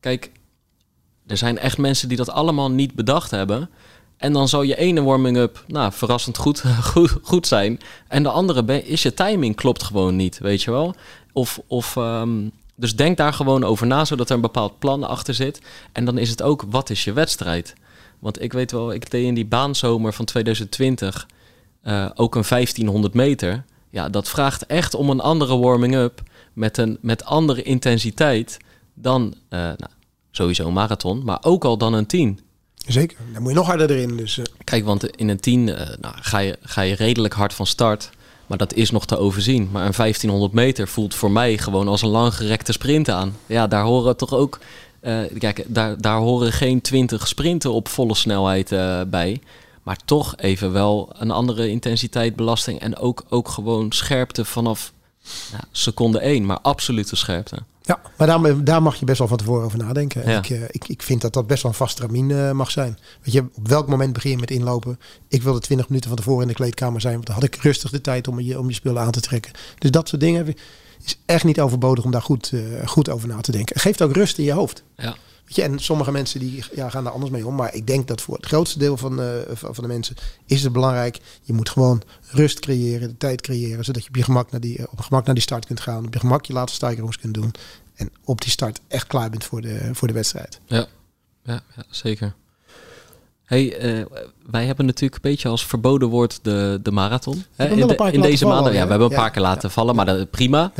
Kijk, er zijn echt mensen die dat allemaal niet bedacht hebben. En dan zal je ene warming-up nou, verrassend goed, goed, goed zijn. En de andere is je timing klopt gewoon niet, weet je wel. Of, of, ehm, dus denk daar gewoon over na, zodat er een bepaald plan achter zit. En dan is het ook, wat is je wedstrijd? Want ik weet wel, ik deed in die baanzomer van 2020 eh, ook een 1500 meter. Ja, dat vraagt echt om een andere warming-up met een met andere intensiteit dan eh, nou, sowieso een marathon, maar ook al dan een 10. Zeker, dan moet je nog harder erin. Dus eh, Kijk, want in een 10 eh, nou, ga, je, ga je redelijk hard van start. Maar dat is nog te overzien. Maar een 1500 meter voelt voor mij gewoon als een langgerekte sprint aan. Ja, daar horen toch ook. Eh, kijk, daar, daar horen geen 20 sprinten op volle snelheid eh, bij. Maar toch even wel een andere intensiteit, belasting. En ook, ook gewoon scherpte vanaf nou, seconde 1. Maar absolute scherpte. ja, maar daar, daar mag je best wel van tevoren over nadenken. En Ja. Ik, eh, ik, ik vind dat dat best wel een vast termijn mag zijn. Weet je, op welk moment begin je met inlopen? Ik wilde 20 minuten van tevoren in de kleedkamer zijn, want dan had ik rustig de tijd om je, om je spullen aan te trekken. Dus dat soort dingen. Is echt niet overbodig om daar goed, eh, goed over na te denken. Het geeft ook rust in je hoofd. Ja. Weet je, en sommige mensen die ja, gaan daar anders mee om. Maar ik denk dat voor het grootste deel van, eh, van de mensen is het belangrijk. Je moet gewoon rust creëren, de tijd creëren. Zodat je op je gemak naar die, eh, op gemak naar die start kunt gaan. Op je gemak je laatste stijgerings kunt doen. En op die start echt klaar bent voor de, voor de wedstrijd. Ja, ja, ja zeker. Hey, eh, wij hebben natuurlijk een beetje als verboden woord de, de marathon. Hè, in, de- deze maanden, ja, we hebben een paar keer laten vallen, maar dat, prima.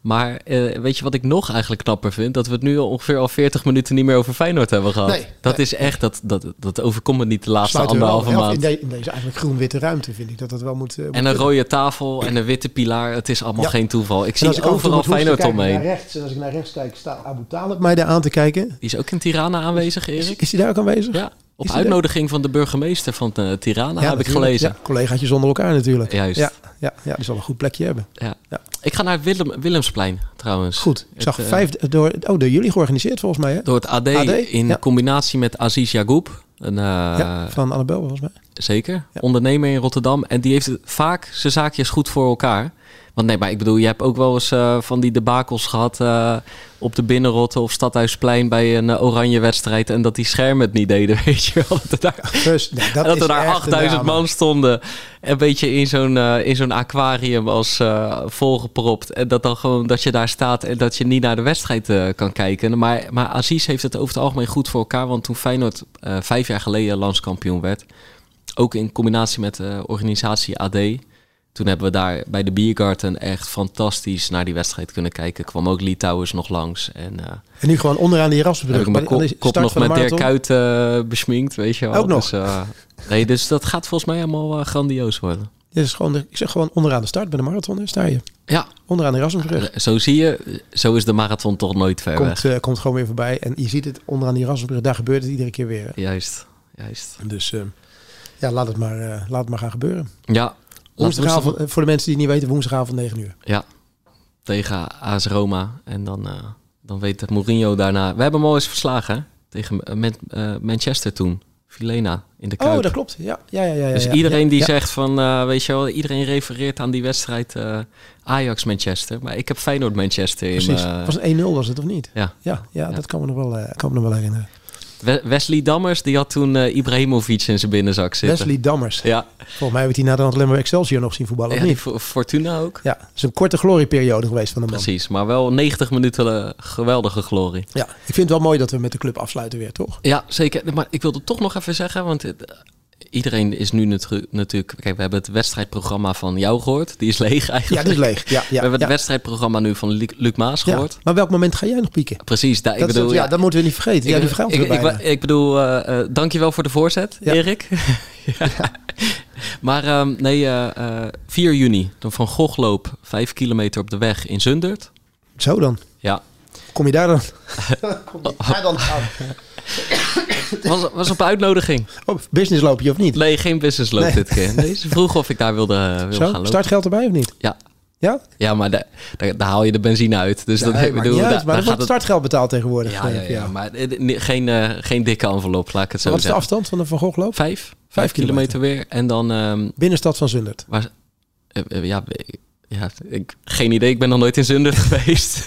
Maar eh, weet je wat ik nog eigenlijk knapper vind? Dat we het nu ongeveer al 40 minuten niet meer over Feyenoord hebben gehad. Nee, dat nee. is echt, dat, dat, dat overkomt me niet de laatste anderhalve af. In, maand. de- in deze eigenlijk groen-witte ruimte vind ik dat dat wel moet. eh, En een rode tafel en een witte pilaar. Het is allemaal Ja. geen toeval. Ik zie overal Feyenoord omheen. Naar rechts, en als ik naar rechts kijk, staat Abu Talib mij daar aan te kijken. Die is ook in Tirana aanwezig, Is, Erik. is hij daar ook aanwezig? Ja, op uitnodiging van de burgemeester van eh, Tirana heb ik gelezen. Ja, collegaatjes onder elkaar natuurlijk. Juist. Ja, ja, ja, die zal een goed plekje hebben. Ja. Ja. Ik ga naar Willem, Willemsplein trouwens. Goed. Ik zag eh, vijf door, oh, door jullie georganiseerd volgens mij. Hè? Door het AD, AD, in combinatie met Aziz Yagoub. Een, eh, ja, van Annabel volgens mij. Zeker. Ondernemer in Rotterdam. En die heeft vaak zijn zaakjes goed voor elkaar. Want nee, maar ik bedoel, je hebt ook wel eens eh, van die debakels gehad eh, op de Binnenrotte of Stadhuisplein bij een eh, oranje wedstrijd. En dat die schermen het niet deden, weet je wel. Dat er daar, Dus, nee, dat er daar echt een 8000 drama. man stonden. Een beetje in zo'n in zo'n aquarium als volgepropt. En dat dan gewoon dat je daar staat en dat je niet naar de wedstrijd kan kijken. Maar, maar Aziz heeft het over het algemeen goed voor elkaar. Want toen Feyenoord vijf jaar geleden landskampioen werd. Ook in combinatie met de organisatie AD. Toen hebben we daar bij de Biergarten echt fantastisch naar die wedstrijd kunnen kijken. Kwam ook Litouwers nog langs. En eh En nu gewoon onderaan die heb Erasmusbrug. ik mijn kop, nog met Dirk. Kuyt eh, besminkt, weet je wel. Ook nog? Dus, eh, nee, dus dat gaat volgens mij allemaal grandioos worden. Dit is gewoon, de- ik zeg gewoon onderaan de start bij de marathon. Daar sta je. Ja, Onderaan de Erasmusbrug. zo zie je, zo is de marathon toch nooit ver Komt, weg. komt gewoon weer voorbij. En je ziet het onderaan die Erasmusbrug. Daar gebeurt het iedere keer weer. Juist, juist. Dus eh, ja, laat het, maar, laat het maar gaan gebeuren. Ja, Woensdagavond, voor de mensen die het niet weten, woensdagavond 9 uur. Ja, tegen AS Roma. En dan, eh, dan weet het Mourinho daarna... We hebben hem al eens verslagen, hè? Tegen eh, Man- eh, Manchester toen. Filena in de Kuip. Oh, dat klopt. Ja, ja, ja. ja Dus ja, iedereen ja, die ja. zegt van, weet je wel, iedereen refereert aan die wedstrijd Ajax-Manchester. Maar ik heb Feyenoord-Manchester in Precies. mijn- Was het 1-0 was het of niet? Ja. Ja, ja, dat kan me nog wel, kan me nog wel herinneren. We- Wesley Dammers, die had toen eh, Ibrahimovic in zijn binnenzak zitten. Wesley Dammers. Ja, Volgens mij hebben we die naderhand alleen maar Excelsior nog zien voetballen, ja niet? Fo- Fortuna ook. Ja, het is een korte glorieperiode geweest van de man. Precies, maar wel 90 minuten eh, geweldige glorie. Ja, ik vind het wel mooi dat we met de club afsluiten weer, toch? Ja, zeker. Maar ik wilde toch nog even zeggen, want iedereen is nu natu- natuurlijk... Kijk, we hebben het wedstrijdprogramma van jou gehoord. Die is leeg Ja, eigenlijk. die is leeg. Ja, we ja, hebben ja. het wedstrijdprogramma nu van Luc, Luc Maas Ja, gehoord. Maar welk moment ga jij nog pieken? Precies, daar, ik bedoel... ja, dat moeten we niet vergeten. Ja, die ik, ik, ik, ik bedoel, eh eh dankjewel voor de voorzet, Ja. Erik. ja. Maar ehm, nee, eh, eh, 4 juni, de Van Goghloop, 5 kilometer op de weg in Zundert. Zo dan. Ja, Kom je daar dan? Kom je daar dan aan? was, was op uitnodiging. Oh, businessloopje of niet? Nee, geen businessloop Nee. dit keer. Nee, ze vroegen of ik daar wilde, eh, gaan lopen. startgeld erbij of niet? Ja. Ja? Ja, maar da- daar, daar haal je de benzine uit. Dus dat ik bedoel, uit, daar- maar wordt het- startgeld betaald tegenwoordig. Ja, ja, ja, maar geen, eh, geen dikke envelop, laat ik het zo Wat is de afstand van de Van Goghloop? Vijf, vijf kilometer weer. En dan, ehm, Binnenstad van Zundert. waar, eh, ja, ja ik, geen idee. Ik ben nog nooit in Zundert geweest.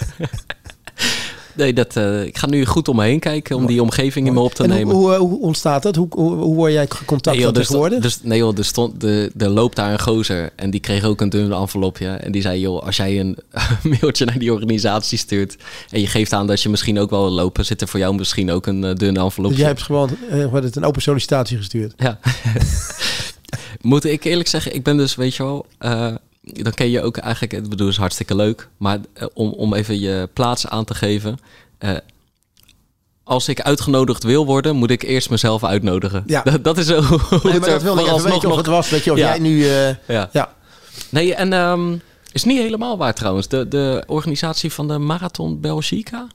Nee, dat, eh, ik ga nu goed om me heen kijken om die omgeving in me op te en hoe- nemen. Hoe, eh, hoe ontstaat dat? Hoe, hoe, hoe word jij contact Nee, joh, met tegenwoordig? dus, nee joh, er, stond, de, er loopt daar een gozer en die kreeg ook een dun envelopje. En die zei, joh, als jij een mailtje naar die organisatie stuurt... en je geeft aan dat je misschien ook wel wil lopen... zit er voor jou misschien ook een eh, dun envelopje. Dus jij hebt gewoon wat het, een open sollicitatie gestuurd. Ja. Moet ik eerlijk zeggen, ik ben dus, weet je wel... eh, dan ken je ook eigenlijk, ik bedoel, is hartstikke leuk. Maar eh, om, om even je plaats aan te geven... eh, als ik uitgenodigd wil worden, moet ik eerst mezelf uitnodigen. Ja. Dat, dat is zo. Nee, maar dat wilde ik even weten of het was. Weet je, of Ja. jij nu... eh, Ja. ja. Nee, en ehm, is niet helemaal waar trouwens. De, de organisatie van de Marathon Belgica,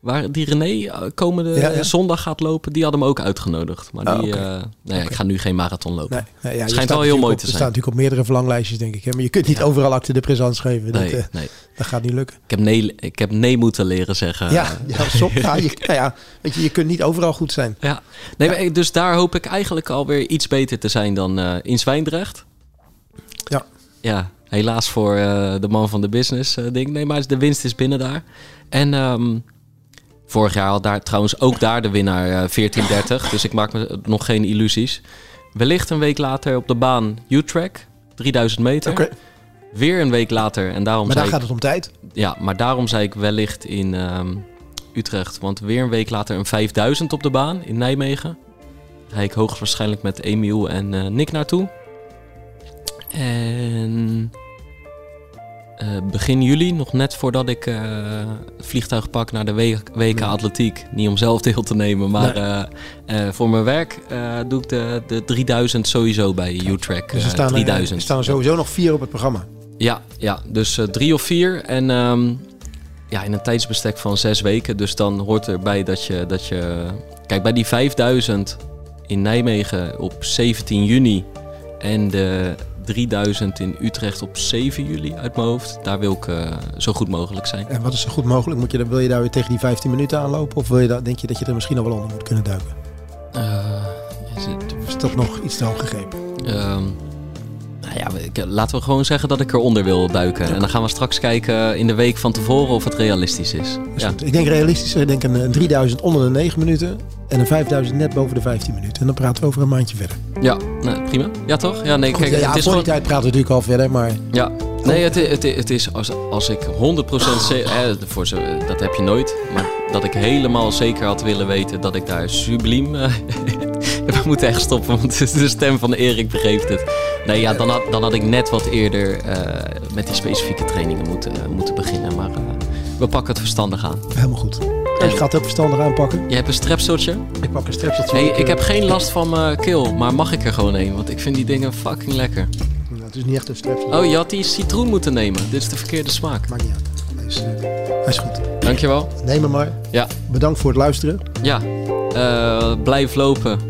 waar die René eh, komende Ja, ja. zondag gaat lopen, die had hem ook uitgenodigd. Maar Ah, die, eh, nou ja, ik ga nu geen marathon lopen. Nee, nee, ja, Schijnt wel heel mooi op- te zijn. staat natuurlijk op meerdere verlanglijstjes, denk ik. Hè? Maar je kunt niet overal acte de présence geven. Nee, Dat, eh, nee. dat gaat niet lukken. Ik heb, nee, ik heb nee moeten leren zeggen. ja, ja, sop, ja, je, nou ja, weet je, je kunt niet overal goed zijn. Ja. Nee, dus daar hoop ik eigenlijk alweer iets beter te zijn dan eh, in Zwijndrecht. Ja. Ja, Helaas voor de man van de business ding. Nee, maar de winst is binnen daar. En ehm, vorig jaar had daar trouwens ook daar de winnaar eh 1430. Dus ik maak me nog geen illusies. Wellicht een week later op de baan U-Track. 3000 meter. Oké, Weer een week later. En daarom maar daar gaat het om tijd. ja, maar daarom zei ik wellicht in ehm, Utrecht. Want weer een week later een 5000 op de baan in Nijmegen. Daar ga ik hoogstwaarschijnlijk met Emiel en eh, Nick naartoe. En eh, begin juli, nog net voordat ik eh, het vliegtuig pak naar de WK Atletiek. Niet om zelf deel te nemen, maar Nee. eh, eh, voor mijn werk eh, doe ik de, de 3000 sowieso bij U-Track. Dus er eh, staan, er, 3000. er staan sowieso nog vier op het programma. Ja, ja dus eh, drie of vier. En ehm, ja, in een tijdsbestek van zes weken. Dus dan hoort erbij dat je, dat je... Kijk, bij die 5000 in Nijmegen op 17 juni... en de 3000 in Utrecht op 7 juli uit mijn hoofd... daar wil ik eh, zo goed mogelijk zijn. En wat is zo goed mogelijk? Moet je, wil je daar weer tegen die 15 minuten aanlopen? Of wil je daar, denk je dat je er misschien nog wel onder moet kunnen duiken? Eh, is het- is dat nog iets te hoog gegrepen? Ehm, nou ja, ik- laten we gewoon zeggen dat ik eronder wil duiken. En dan gaan we straks kijken in de week van tevoren of het realistisch is. Dus Ja. Ik denk realistisch. Ik denk een, een 3000 onder de 9 minuten. En een 5000 net boven de 15 minuten. En dan praten we over een maandje verder. ja nou, prima. Ja, toch? Ja, nee, Goed, kijk, ja, het is voor die tijd praten we natuurlijk al verder. Maar Ja, nee, het, het, het is als, als ik 100% zeker, hè, voor dat heb je nooit, maar dat ik helemaal zeker had willen weten dat ik daar subliem. eh, we moeten echt stoppen, want de stem van Erik begreep het. Nee, ja, dan had, dan had ik net wat eerder eh, met die specifieke trainingen moeten, moeten beginnen, maar eh, we pakken het verstandig aan. helemaal goed. Ik ga het ook verstandig aanpakken. Je hebt een strepseltje? Ik pak een strepseltje. Hey, ik heb geen last van mijn keel, maar mag ik er gewoon een? Want ik vind die dingen fucking lekker. Nou, het is niet echt een strepsel. Oh, je had die citroen moeten nemen. Dit is de verkeerde smaak. Maakt niet uit. Hij is, eh, hij is goed. Dankjewel. Neem hem maar. Ja. Bedankt voor het luisteren. Ja, eh, blijf lopen.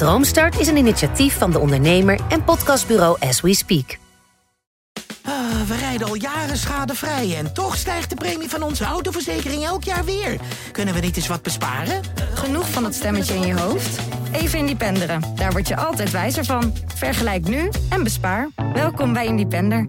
Droomstart is een initiatief van de ondernemer en podcastbureau As We Speak. Ah, we rijden al jaren schadevrij en toch stijgt de premie van onze autoverzekering elk jaar weer. Kunnen we niet eens wat besparen? Genoeg van dat stemmetje in je hoofd? Even Independeren. Daar word je altijd wijzer van. Vergelijk nu en bespaar. Welkom bij Independer.